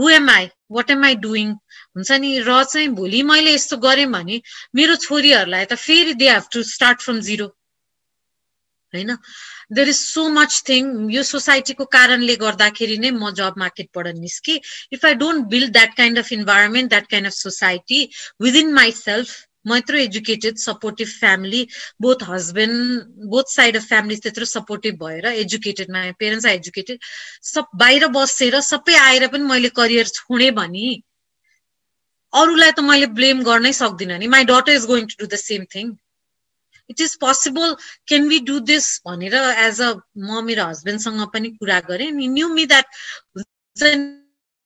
who am I what am I doing हुन्छ नि? र चाहिँ भोलि मैले यस्तो गरेँ भने मेरो छोरीहरूलाई त फेरि they have to start from zero होइन? There is so much thing यो सोसाइटीको कारणले गर्दाखेरि नै म जब मार्केटबाट निस्केँ। If I don't build that kind of environment that kind of society within my self म यत्रो educated supportive family both husband both side of family त्यत्रो सपोर्टिभ भएर educated my parents are educated सब बाहिर बसेर सबै आएर पनि मैले करियर छोडेँ भने अरूलाई त मैले ब्लेम गर्नै सक्दिनँ नि। My daughter is going to do the same thing It is possible can we do this भनेर एज अ म मेरो हस्बेन्डसँग पनि कुरा गरेँ नि new me that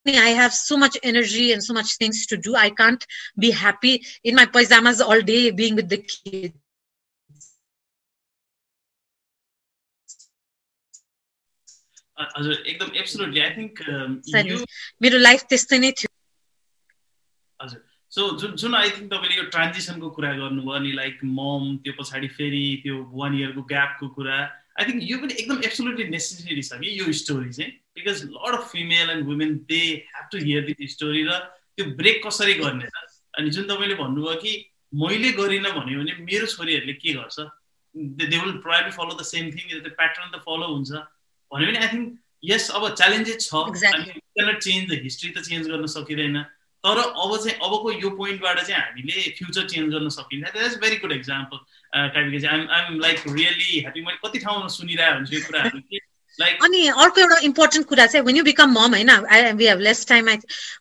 I have so much energy and so much things to do. I can't be happy in my pajamas all day being with the kids. हजुर एकदम एब्सोल्युटली आई थिङ्क मेरो लाइफ त्यस्तै नै थियो हजुर so जुन जुन I think तपाईँले यो ट्रान्जिसनको कुरा गर्नुभयो अनि लाइक मम त्यो पछाडि फेरि त्यो वान इयरको ग्यापको कुरा आई थिङ्क यो पनि एकदम एब्सोल्युटली नेसेसरी छ कि यो स्टोरी चाहिँ because lot of female and women they have to hear this story र त्यो ब्रेक कसरी गर्ने त अनि जुन तपाईँले भन्नुभयो कि मैले गरिनँ भन्यो भने मेरो छोरीहरूले के गर्छ? They will priorly follow the same thing त्यो प्याटर्न त फलो हुन्छ। भन्यो भने आई थिङ्क यस अब च्यालेन्जेस छ। चेन्ज द हिस्ट्री त चेन्ज गर्न सकिँदैन। तर अब चाहिँ अबको यो पोइन्टबाट चाहिँ हामीले फ्युचर चेन्ज गर्न सकिन्छ। That is very good example टाइपको चाहिँ। I'm I'm like really happy मैले कति ठाउँमा सुनिरहेको हुन्छु यो कुराहरू कि अनि अर्को एउटा इम्पोर्टेन्ट कुरा चाहिँ वेन यु बिकम मम होइन? We have less time I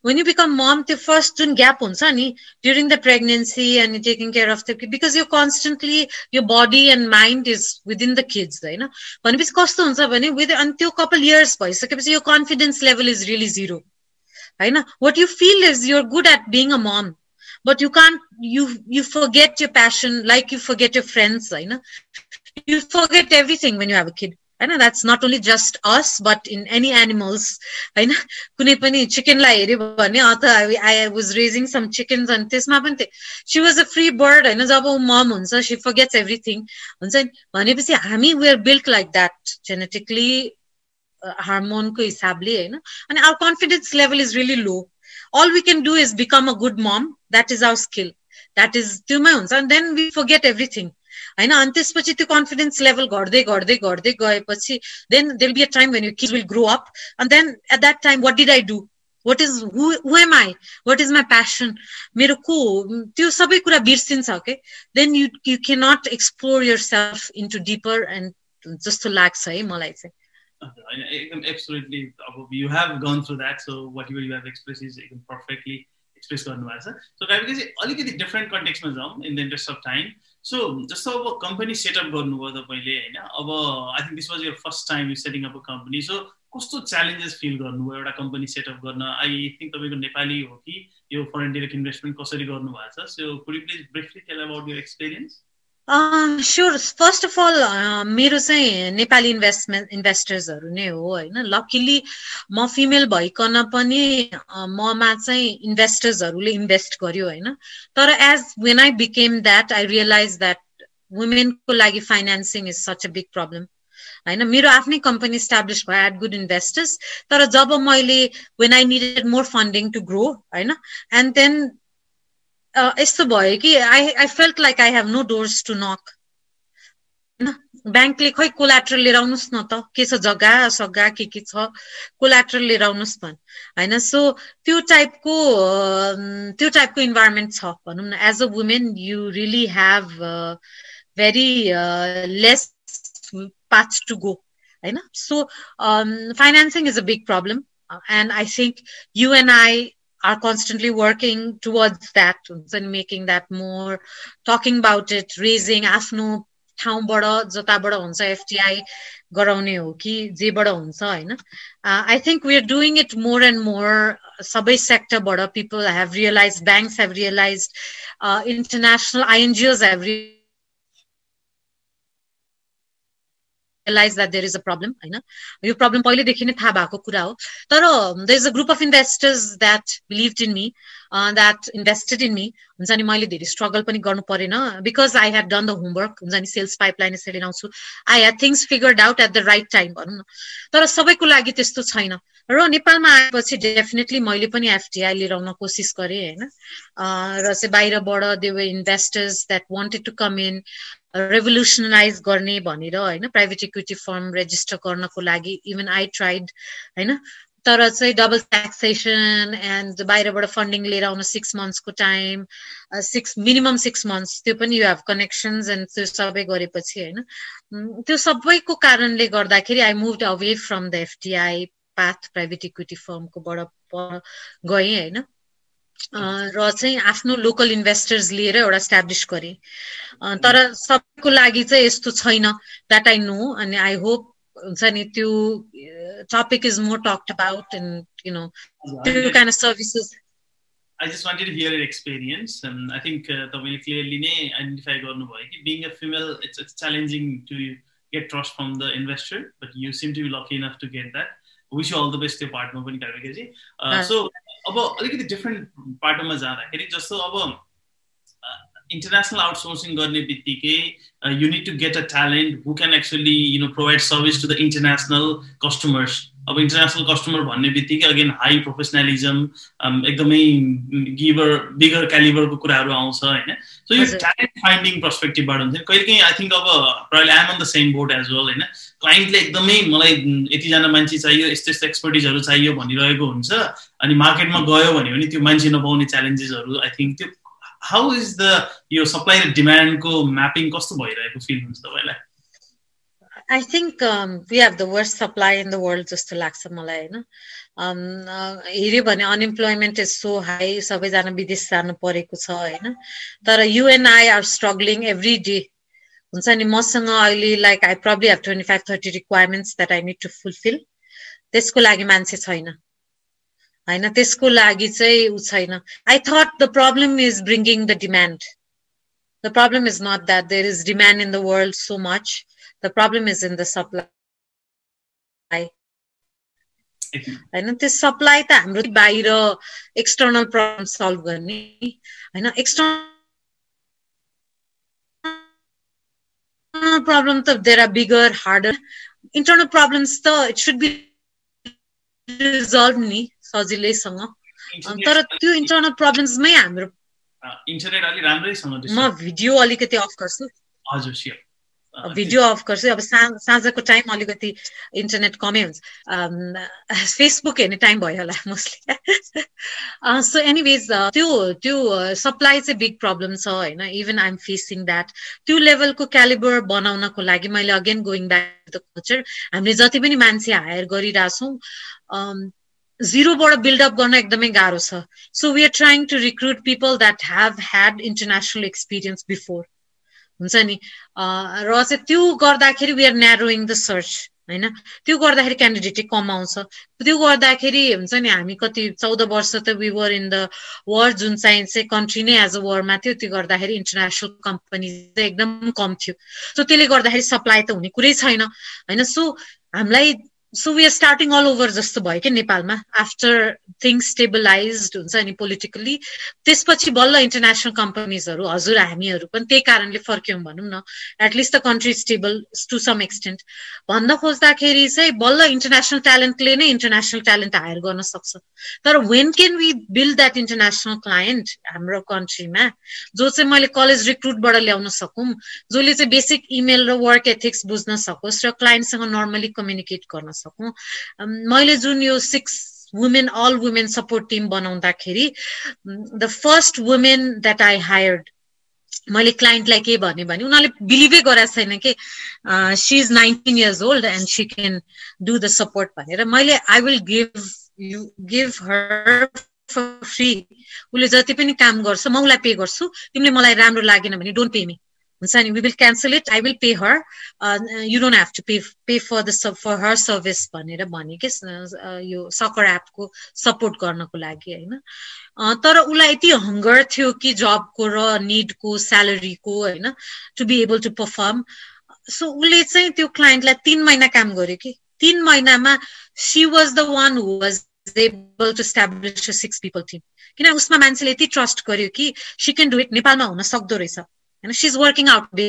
when you become mom त्यो फर्स्ट जुन ग्याप हुन्छ नि ड्युरिङ द प्रेग्नेन्सी अनि taking care of the because यो कन्सटेन्टली यो body and mind is within the kids होइन? भनेपछि कस्तो हुन्छ भने विथ अनि त्यो कपाल इयर्स भइसकेपछि यो confidence level is really zero होइन what you feel is you're good at being a mom but you can't you you forget your passion like you forget your friends होइन you forget everything when you have a kid होइन that's not only just us but in any animals होइन कुनै पनि चिकनलाई हेऱ्यो भने अथवा I was raising some chickens अनि त्यसमा पनि थियो she was a free bird होइन जब ऊ मम हुन्छ सी फर्गेट्स एभ्रिथिङ हुन्छ नि भनेपछि हामी we're build like that genetically हार्मोनको हिसाबले होइन अनि our confidence level is really low all we can do is become a good mom that is our skill that is त्योमै हुन्छ अनि देन वी फर्गेट एभ्रिथिङ होइन अनि त्यसपछि त्यो कन्फिडेन्स लेभल घट्दै घट्दै घट्दै गएपछि then they'll be a time when you kid will grow up and then at that time what did I do what is who am I what is my passion मेरो को त्यो सबै कुरा बिर्सिन्छ के then you you can not explore yourself into deeper and जस्तो लाग्छ है मलाई चाहिँ। होइन एब्सोल्युटली अब you have gone through that so what you have express is एकदम पर्फेक्टली एक्सप्रेस गर्नुभएको छ सो तपाईँको चाहिँ अलिकति डिफ्रेन्ट कन्टेक्समा जाउँ in the interest of time so जस्तो अब कम्पनी सेटअप गर्नुभयो तपाईँले होइन अब I think this was your first time you setting up a company so कस्तो च्यालेन्जेस फिल गर्नुभयो एउटा कम्पनी सेटअप गर्न आई थिङ्क तपाईँको नेपाली हो कि? यो फरेन डिरेक्ट इन्भेस्टमेन्ट कसरी गर्नुभएको छ? So please briefly tell about your experience sure first of all मेरो चाहिँ नेपाली इन्भेस्टमेन्ट इन्भेस्टर्सहरू नै हो होइन? लकिली म फिमेल भइकन पनि ममा चाहिँ इन्भेस्टर्सहरूले इन्भेस्ट गर्यो होइन? तर as when I became that I realize that वुमेनको लागि financing is such a big problem होइन? मेरो आफ्नै कम्पनी इस्टाब्लिस भयो एट गुड इन्भेस्टर्स तर जब मैले when I needed more funding to grow होइन? एन्ड देन यस्तो भयो कि I I felt like I have no doors to knock होइन ब्याङ्कले खै कोलाट्रल लिएर आउनुहोस् न त के छ जग्गा सग्गा के के छ कोलाट्रल लिएर आउनुहोस् भन् होइन सो त्यो टाइपको त्यो टाइपको इन्भाइरोमेन्ट छ भनौँ न as a women you really have very less path to go होइन so financing is a big problem and I think you and I are constantly working towards that and making that more talking about it raising आफ्नो ठाउँबाट जताबाट हुन्छ FTI गराउने हो कि जेबाट हुन्छ होइन? I think we are doing it more and more सबै सेक्टरबाट people have realize banks have realize international INGOs have realize that there is a problem होइन यो प्रब्लम पहिलेदेखि नै थाहा भएको कुरा हो। तर the is a group of investors that believe in me that invested in me हुन्छ नि मैले धेरै स्ट्रगल पनि गर्नु परेन because I have done the homework हुन्छ नि सेल्स पाइपलाइन यसरी ल्याउँछु I have things figured out at the right time भनौँ न। तर सबैको लागि त्यस्तो छैन। र नेपालमा आएपछि डेफिनेटली मैले पनि एफटिआई लिएर आउन कोसिस गरेँ होइन। र चाहिँ बाहिरबाट देव investors that wanted to come in revolutionalize गर्ने भनेर होइन प्राइभेट इक्विटी फर्म रेजिस्टर गर्नको लागि इभन आई ट्राइड होइन? तर चाहिँ डबल ट्याक्सेसन एन्ड बाहिरबाट फन्डिङ लिएर आउनु six मन्थ्सको time six minimum six months त्यो पनि यु हेभ कनेक्सन्स एन्ड त्यो सबै गरेपछि होइन? त्यो सबैको कारणले गर्दाखेरि I move away from the FTI path private equity फर्मकोबाट गएँ होइन? र चाहिँ आफ्नो लोकल इन्भेस्टर्स लिएर एउटा स्ट्याब्लिस गरेँ। तर सबैको लागि चाहिँ यस्तो छैन द्याट आई नो अनि आई होप हुन्छ नि त्यो topic is more talked about and you know त्यो kind of services I just wanted to hear your experience. And I think तपाईँले क्लियरली नै आइडेन्टिफाई गर्नुभयो कि being a female it's it's challenging to get trust from the investor but you seem to be lucky enough to get that wish you all the best त्यो पार्टमा पनि कार्मिकेजी so अब अलिकति different पार्टमा जाँदाखेरि जस्तो अब इन्टरनेसनल आउटसोर्सिङ गर्ने बित्तिकै you need to get a talent who can actually you know provide service to the international customers अब इन्टरनेसनल कस्टमर भन्ने बित्तिकै अगेन हाई प्रोफेसनलिजम एकदमै गिभर बिगर क्यालिबरको कुराहरू आउँछ होइन? सो यो ट्यालेन्ट फाइन्डिङ पर्सपेक्टिभबाट हुन्छ। कहिले काहीँ आई थिङ्क अब प्रायले I'm on the same board as well होइन? क्लाइन्टले एकदमै मलाई यतिजना मान्छे चाहियो यस्तो यस्तो एक्सपर्टिजहरू चाहियो भनिरहेको हुन्छ अनि मार्केटमा गयो भने पनि त्यो मान्छे नपाउने च्यालेन्जेसहरू आई थिङ्क त्यो हाउ इज द यो सप्लाई र डिमान्डको म्यापिङ कस्तो भइरहेको फिल हुन्छ तपाईँलाई? I think we have the worst supply in the world जस्तो लाग्छ मलाई होइन? हेऱ्यो भने अनइम्प्लोइमेन्ट इज सो हाई सबैजना विदेश जानु परेको छ होइन? तर you and I are struggling every day हुन्छ नि? मसँग अहिले like I probably have twenty five thirty requirements that I need to fulfill त्यसको लागि मान्छे छैन। होइन त्यसको लागि चाहिँ ऊ छैन। I thought the problem is bringing the demand the problem is not that there is demand in the world so much the problem is in the supply होइन त्यो सप्लाई त हाम्रो बाहिर एक्सटर्नल प्रब्लम सल्भ गर्ने। होइन external problem त there are bigger harder internal problems त it should be resolved नि सजिलैसँग। तर त्यो इन्टरनल प्रब्लम्समै हाम्रो इन्टरनेट अलि राम्रैसँग म भिडियो अलिकति अफ गर्छु। हजुर सियर भिडियो अफ गर्छु। अब साँझको टाइम अलिकति इन्टरनेट कमै हुन्छ। फेसबुक हेर्ने टाइम भयो होला मोस्टली सो एनिवेज त्यो त्यो सप्लाई चाहिँ बिग प्रब्लम छ होइन। इभन आइएम फेसिङ द्याट त्यो लेभलको क्यालिबर बनाउनको लागि मैले again going back the culture हामीले जति पनि मान्छे हायर गरिरहेछौँ जिरोबाट बिल्डअप गर्न एकदमै गाह्रो छ so we are trying to recruit people that have had international experience before हुन्छ नि र चाहिँ त्यो गर्दाखेरि we are narrowing the search होइन त्यो गर्दाखेरि क्यान्डिडेटै कम आउँछ त्यो गर्दाखेरि हुन्छ नि हामी कति चौध वर्ष त we were in the war जुन चाहिँ चाहिँ कन्ट्री नै एज अ वरमा थियो त्यो गर्दाखेरि इन्टरनेसनल कम्पनी एकदम कम थियो सो त्यसले गर्दाखेरि सप्लाई त हुने कुरै छैन होइन सो हामीलाई so we are starting all over जस्तो भयो क्या नेपालमा आफ्टर थिङ्स स्टेबलाइज हुन्छ अनि पोलिटिकली त्यसपछि बल्ल इन्टरनेसनल कम्पनीजहरू हजुर हामीहरू पनि त्यही कारणले फर्क्यौँ भनौँ न। At least the country stable to some extent भन्न खोज्दाखेरि चाहिँ बल्ल इन्टरनेसनल ट्यालेन्टले नै इन्टरनेसनल ट्यालेन्ट हायर गर्न सक्छ। तर when can we build that international client हाम्रो कन्ट्रीमा जो चाहिँ मैले कलेज रिक्रुटबाट ल्याउन सकौँ जसले चाहिँ बेसिक इमेल र वर्क एथिक्स बुझ्न सकोस् र क्लाइन्टसँग नर्मली कम्युनिकेट गर्न सकौँ मैले जुन यो six women all women support team बनाउँदाखेरि the first women that I hired मैले क्लाइन्टलाई के भने उनीहरूले बिलिभै गराएको छैन कि she is nineteen years old and she can do the support भनेर। मैले I will give you give her free उसले जति पनि काम गर्छ म उसलाई पे गर्छु। तिमीले मलाई राम्रो लागेन भने डोन्ट पे मी हुन्छ नि will cancel it I will pay her you don't have to pay pay for the for her service भनेर भने कि यो सकर एपको सपोर्ट गर्नको लागि होइन? तर उसलाई यति हङ्गर थियो कि जबको र निडको स्यालेरीको होइन to be able to perform so उसले चाहिँ त्यो क्लाइन्टलाई तिन महिना काम गर्यो कि? तिन महिनामा she was the one who was able to establish six people team किन उसमा मान्छेले यति ट्रस्ट गर्यो कि सी क्यान डु इट नेपालमा हुन सक्दो रहेछ। होइन सिज वर्किङ आउट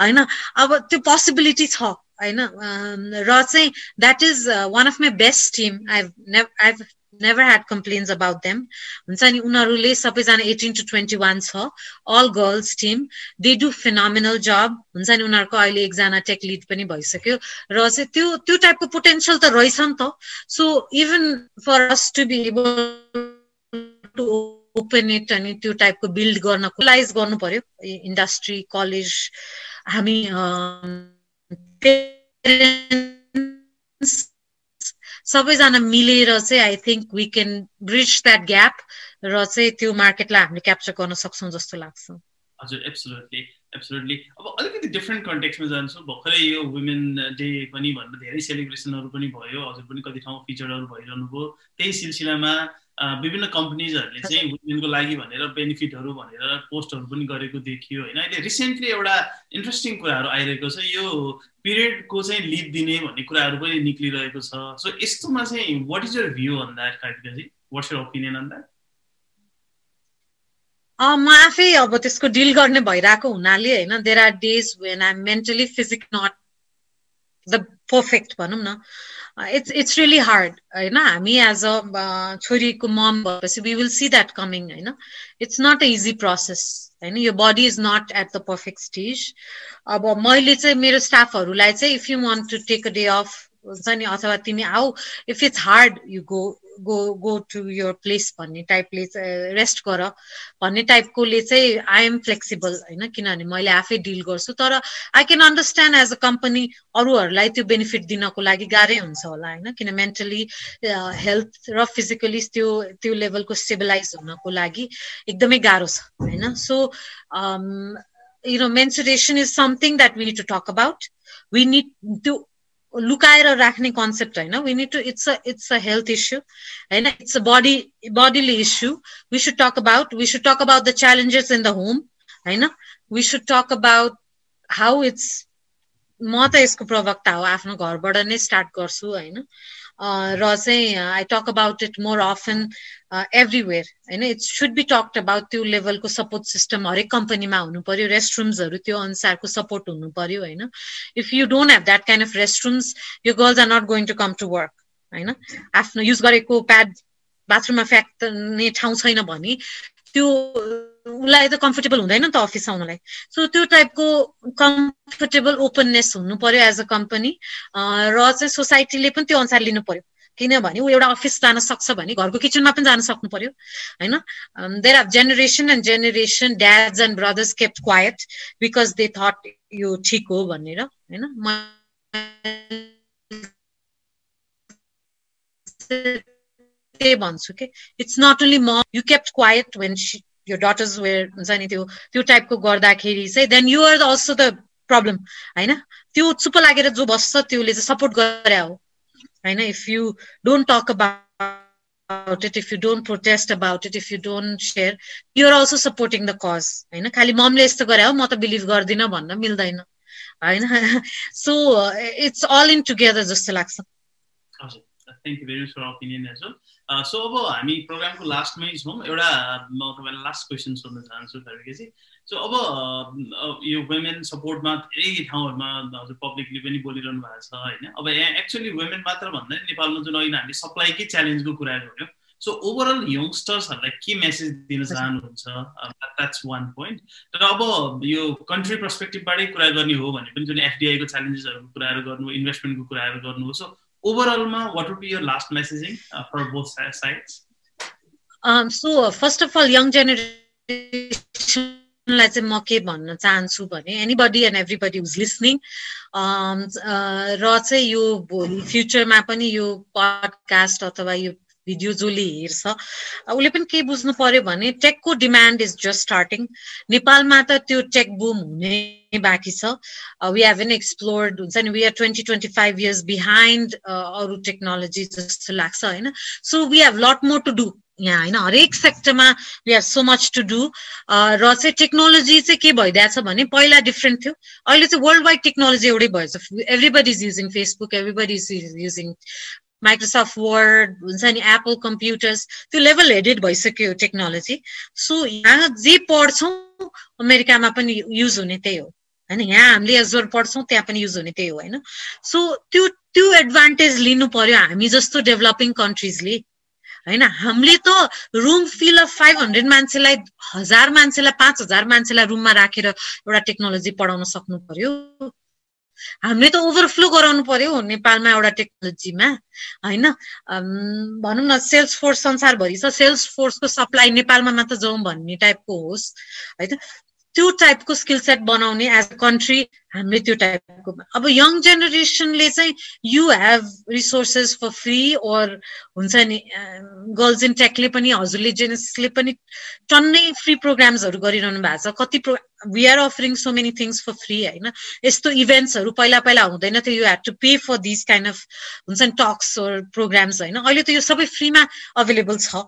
होइन अब त्यो पोसिबिलिटी छ होइन र चाहिँ that is one of my best team I I never had complaints about them. हुन्छ नि उनीहरूले सबैजना एटिन टु ट्वेन्टी वान छ all girls team they do phenomenal जब हुन्छ नि उनीहरूको अहिले एकजना टेक लिड पनि भइसक्यो र चाहिँ त्यो त्यो टाइपको पोटेन्सियल त रहेछ नि त so even for us to be able to open it अनि त्यो टाइपको बिल्ड गर्नको लाइज गर्नु पर्यो इन्डस्ट्री कलेज हामी सबैजना मिलेर चाहिँ I think we can bridge that gap र चाहिँ त्यो मार्केटलाई हामीले क्याप्चर गर्न सक्छौँ जस्तो लाग्छ। हजुर एब्सोल्युटली एब्सोल्युटली अब अलिकति डिफ्रेन्ट कन्टेक्समा जान्छु भर्खरै यो वुमेन डे पनि भनेर धेरै सेलिब्रेसनहरू पनि भयो। हजुर पनि कति ठाउँमा फिचरहरू भइरहनु भयो। त्यही सिलसिलामा विभिन्न कम्पनीजहरूले चाहिँ *laughs* वुमेनको लागि भनेर बेनिफिटहरू भनेर पोस्टहरू पनि गरेको देखियो होइन? अहिले रिसेन्टली एउटा इन्ट्रेस्टिङ कुराहरू आइरहेको छ। यो पिरियडको चाहिँ लिभ दिने भन्ने कुराहरू पनि निक्लिरहेको छ। सो यस्तोमा चाहिँ what is your view on that Kartika ji what's your opinion on that म आफै अब त्यसको डिल गर्ने भइरहेको हुनाले होइन? There are days when I mentally physic not the perfect भनौँ न। इट्स इट्स रियली हार्ड होइन? हामी एज अ छोरीको मम भएपछि we will see that coming होइन? It's not a easy process होइन? यो body is not at the perfect stage अब मैले चाहिँ मेरो स्टाफहरूलाई चाहिँ if you want to take a day off हुन्छ नि अथवा तिमी आऊ। If it's hard you go go go to your place भन्ने टाइपले रेस्ट गर भन्ने टाइपकोले चाहिँ आई एम फ्लेक्सिबल होइन? किनभने मैले आफै डिल गर्छु। तर I can understand as a company अरूहरूलाई त्यो बेनिफिट दिनको लागि गाह्रै हुन्छ होला होइन? किन मेन्टली हेल्थ र फिजिकली त्यो त्यो लेभलको स्टेबलाइज हुनको लागि एकदमै गाह्रो छ होइन? So you know menstruation is something that we need to talk about we need त्यो लुकाएर राख्ने कन्सेप्ट होइन। We need to it's a it's a health issue होइन? It's a body bodily issue we should talk about we should talk about the challenges in the home होइन? We should talk about how it's म त यसको प्रवक्ता हो आफ्नो घरबाट नै स्टार्ट गर्छु होइन? र चाहिँ I talk about it more often everywhere होइन it should be talked about त्यो लेभलको सपोर्ट सिस्टम हरेक कम्पनीमा हुनु पर्यो रेस्ट रुम्सहरू त्यो अनुसारको सपोर्ट हुनु पर्यो होइन? If you don't have that kind of rest rooms यो girls are not going to come to work होइन? आफ्नो युज गरेको प्याड बाथरुममा फ्याँक्ने ठाउँ छैन भने त्यो उसलाई त कम्फर्टेबल हुँदैन नि त अफिस आउनलाई सो त्यो टाइपको कम्फर्टेबल ओपननेस हुनु पर्यो एज अ कम्पनी र चाहिँ सोसाइटीले पनि त्यो अनुसार लिनु पर्यो। किनभने ऊ एउटा अफिस जान सक्छ भने घरको किचनमा पनि जान सक्नु पर्यो होइन? There are generation and generation dads and brothers kept quiet because they thought यो ठिक हो भनेर होइन? त्यही भन्छु कि इट्स नट ओन्ली म यु केप्ट क्वाइट वेन यो डटर्स वेयर हुन्छ नि त्यो त्यो टाइपको गर्दाखेरि चाहिँ then you are also the problem होइन? त्यो चुप लागेर जो बस्छ त्यसले चाहिँ सपोर्ट गरे हो होइन? If you don't talk about it if you don't protest about it if you don't share you're also supporting the cause होइन? खालि ममले यस्तो गरे हो म त बिलिभ गर्दिनँ भन्न मिल्दैन होइन? So it's all in together जस्तो लाग्छ। फर सो अब हामी प्रोग्रामको लास्टमै छौँ। एउटा म तपाईँलाई लास्ट क्वेसन सोध्न चाहन्छु खर्केजी सो अब यो वुमेन सपोर्टमा धेरै ठाउँहरूमा हजुर पब्लिकले पनि बोलिरहनु भएको छ होइन? अब यहाँ एक्चुअली वुमेन मात्र भन्दा नेपालमा जुन अहिले हामीले सप्लाईकै च्यालेन्जको कुरा गऱ्यौँ सो ओभरअल यङ्स्टर्सहरूलाई के मेसेज दिन चाहनुहुन्छ? द्याट्स वान पोइन्ट तर अब यो कन्ट्री पर्सपेक्टिभबाटै कुरा गर्ने हो भने पनि जुन एफडिआईको च्यालेन्जेसहरूको कुराहरू गर्नु इन्भेस्टमेन्टको कुराहरू गर्नु हो सो overallमा what would be your last messaging uh, for both sides um, so uh, first of all young generation लाई चाहिँ म के भन्न चाहन्छु भने anybody and everybody who's listening र चाहिँ यो भोलि फ्युचरमा पनि यो पडकास्ट अथवा यो भिडियो जसले हेर्छ उसले पनि के बुझ्नु पर्यो भने टेकको डिमान्ड इज जस्ट स्टार्टिङ नेपालमा त त्यो टेक बुम हुने बाँकी छ। वी हेभ एन एक्सप्लोर्ड हुन्छ नि we are twenty twenty five years behind अरू टेक्नोलोजी जस्तो लाग्छ होइन? So we have lot more to do यहाँ होइन? हरेक सेक्टरमा we have so much to do र चाहिँ टेक्नोलोजी चाहिँ के भइदिएछ भने पहिला डिफ्रेन्ट थियो। अहिले चाहिँ वर्ल्ड वाइड टेक्नोलोजी एउटै भएछ। Everybody is using Facebook everybody is using Microsoft Word हुन्छ नि एप्पल कम्प्युटर्स त्यो लेभल हेडेड भइसक्यो टेक्नोलोजी सो यहाँ जे पढ्छौँ अमेरिकामा पनि युज हुने त्यही हो होइन यहाँ हामीले एजोर पढ्छौँ त्यहाँ पनि युज हुने त्यही हो होइन सो त्यो त्यो एडभान्टेज लिनु पर्यो हामी जस्तो डेभलपिङ कन्ट्रिजले होइन हामीले त room full of five hundred मान्छेलाई हजार मान्छेलाई पाँच हजार मान्छेलाई रुममा राखेर एउटा टेक्नोलोजी पढाउन सक्नु पर्यो हामीले त ओभरफ्लो गराउनु पर्यो नेपालमा एउटा टेक्नोलोजीमा होइन? भनौँ न सेल्स फोर्स संसारभरि छ। सेल्स फोर्सको सप्लाई नेपालमा मात्र जाउँ भन्ने टाइपको होस् है त त्यो टाइपको स्किल सेट बनाउने एज अ कन्ट्री हामीले त्यो टाइपको अब यङ जेनेरेसनले चाहिँ you have resources for free or हुन्छ नि गर्ल्स इन टेकले पनि हजुरले जेनेसले पनि टन्नै फ्री प्रोग्राम्सहरू गरिरहनु भएको छ। कति pro we are offering so many things for free होइन यस्तो इभेन्ट्सहरू पहिला पहिला हुँदैन थियो you have to pay for this kind of हुन्छ नि टक्स प्रोग्राम्स होइन अहिले त यो सबै फ्रीमा अभाइलेबल छ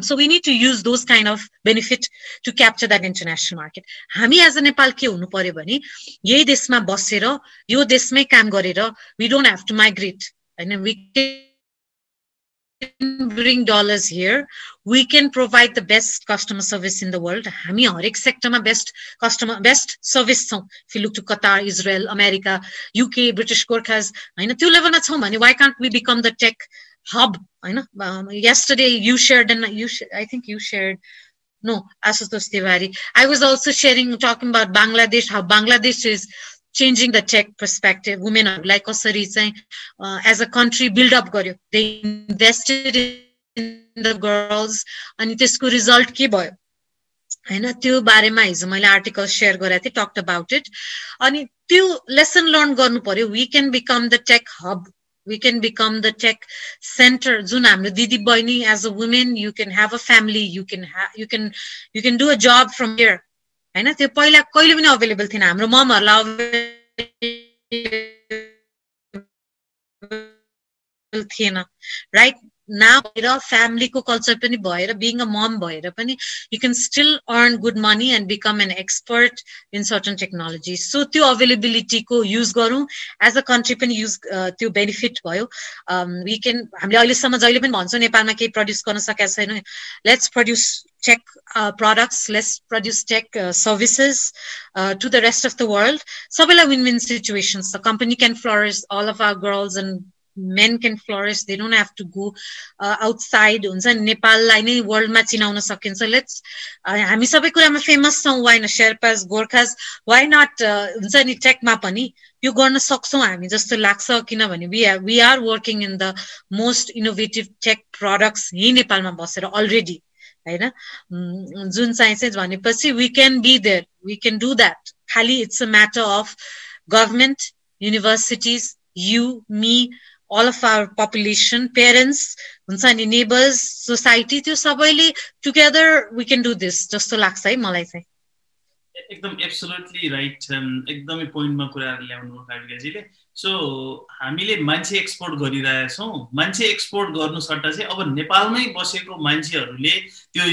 so we need to use those kind of benefit to capture that international market. हामी एज अ नेपाल के हुनु पर्यो भने यही देशमा बसेर यो देशमै काम गरेर we don't have to migrate होइन we bring dollars here we can provide the best customer service in the world हामी हरेक सेक्टरमा बेस्ट कस्टमर बेस्ट सर्भिस छौँ if you look to Qatar, Israel, America, UK, British Gorkhas होइन त्यो लेभलमा छौँ भने why can't we become the tech hub I know um, yesterday you shared and you sh- I think you shared no Asutosh Tiwari I was also sharing talking about Bangladesh how Bangladesh is changing the tech perspective women are like कसरी चाहिँ as a country build up गर्यो they invested in the girls अनि त्यसको result के भयो होइन त्यो बारेमा हिजो मैले आर्टिकल सेयर गरेको थिएँ टक्ट अबाउट इट अनि त्यो लेसन लर्न गर्नु पर्यो we can become the tech hub we can become the tech center जुन हाम्रो दिदी बहिनी as a women you can have a family you can you can you can do a job from here होइन? त्यो पहिला कहिले पनि available थिएन हाम्रो ममहरूलाई थिएन right now family ko culture pani bhayera being a mom bhayera pani you can still earn good money and become an expert in certain technologies so त्यो availability को use गरौँ as a country पनि use त्यो benefit भयो we can हामीले अहिलेसम्म जहिले पनि भन्छौँ नेपालमा केही प्रड्युस गर्न सकेको छैन let's produce tech uh, products let's produce tech uh, services uh, to the rest of the world सबैलाई win-win situations the company can flourish all of our girls and can flourish. They don't have to go uh, outside. हुन्छ नेपाललाई नै वर्ल्डमा चिनाउन सकिन्छ. Let's हामी सबै कुरामा famous छौँ. Wine Sherpas Gorkhas why not हुन्छ नि? टेकमा पनि यो गर्न सक्छौँ हामी जस्तो लाग्छ किनभने we we are working in the most innovative tech products यहीँ नेपालमा बसेर अलरेडी होइन? जुन चाहिँ चाहिँ भनेपछि we can be there we can do that खालि it's a matter of government universities you me all of our population parents हुन्छ नि नेबर्स सोसाइटी त्यो सबैले together we can do this जस्तो लाग्छ है मलाई चाहिँ। एकदम एब्सोल्युटली राइट एकदमै पोइन्टमा कुराहरू ल्याउनु काविकाजीले सो हामीले मान्छे एक्सपोर्ट गरिरहेछौँ। मान्छे एक्सपोर्ट गर्नु सट्टा चाहिँ अब नेपालमै बसेको मान्छेहरूले त्यो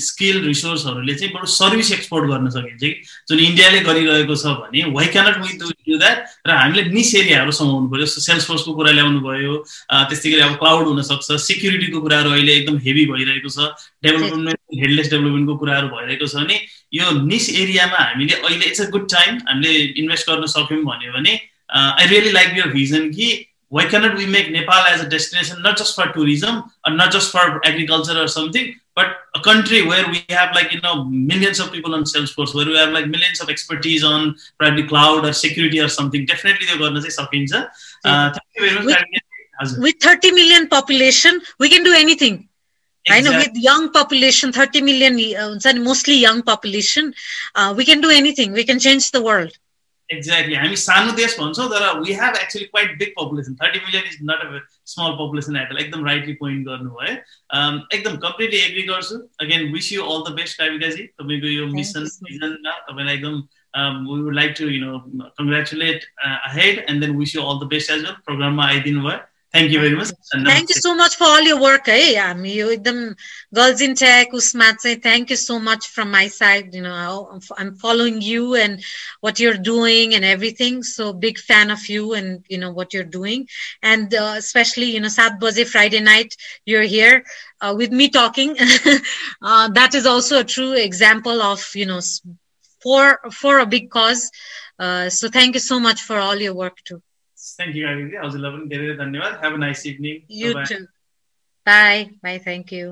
स्किल रिसोर्सहरूले चाहिँ बरु सर्भिस एक्सपोर्ट गर्न सकिन्छ कि? जुन इन्डियाले गरिरहेको छ भने why can't we do that र हामीले निस एरियाहरू समाउनु पऱ्यो सेल्स फोर्सको कुरा ल्याउनु भयो त्यस्तै गरी अब क्लाउड हुनसक्छ। सेक्युरिटीको कुराहरू अहिले एकदम हेभी भइरहेको छ। डेभलपमेन्ट हेडलेस डेभलपमेन्टको कुराहरू भइरहेको छ भने यो निस एरियामा हामीले अहिले इट्स अ गुड टाइम हामीले इन्भेस्ट गर्न सक्यौँ भन्यो भने uh, I really like your vision. Ki, why cannot we make Nepal as a destination not just for tourism or not just for agriculture or something, but a country where we have like you know millions of people on Salesforce, where we have like millions of expertise on probably cloud or security or something. Definitely, they're going to say something. Uh, thank you very much. With, with 30 million population, we can do anything. I know with young population, 30 million, uh, mostly young population, uh, we can do anything. We can change the world. Exactly हामी सानो देश भन्छौँ तर we have actually quite big population thirty million is not a small population at एकदम rightly point गर्नुभयो एकदम completely agree गर्छु again wish you all the best Kavikaji तपाईँको यो मिसन सिजनमा तपाईँलाई एकदम we would like to you know congratulate head and then wish you all the best as well प्रोग्राममा आइदिनु भयो Thank you very much. Thank you so much for all your work. Hey, I'm you the girls in tech, Usmat say thank you so much from my side. You know, I'm following you and what you're doing and everything. So big fan of you and you know what you're doing. And uh, especially, you know, Sat Baze Friday night, you're here uh, with me talking. *laughs* uh, that is also a true example of, you know, for for a big cause. So thank you so much for all your work too. Thank you, Avidi. हजुरलाई पनि धेरै धेरै धन्यवाद have a nice evening. Bye bye thank you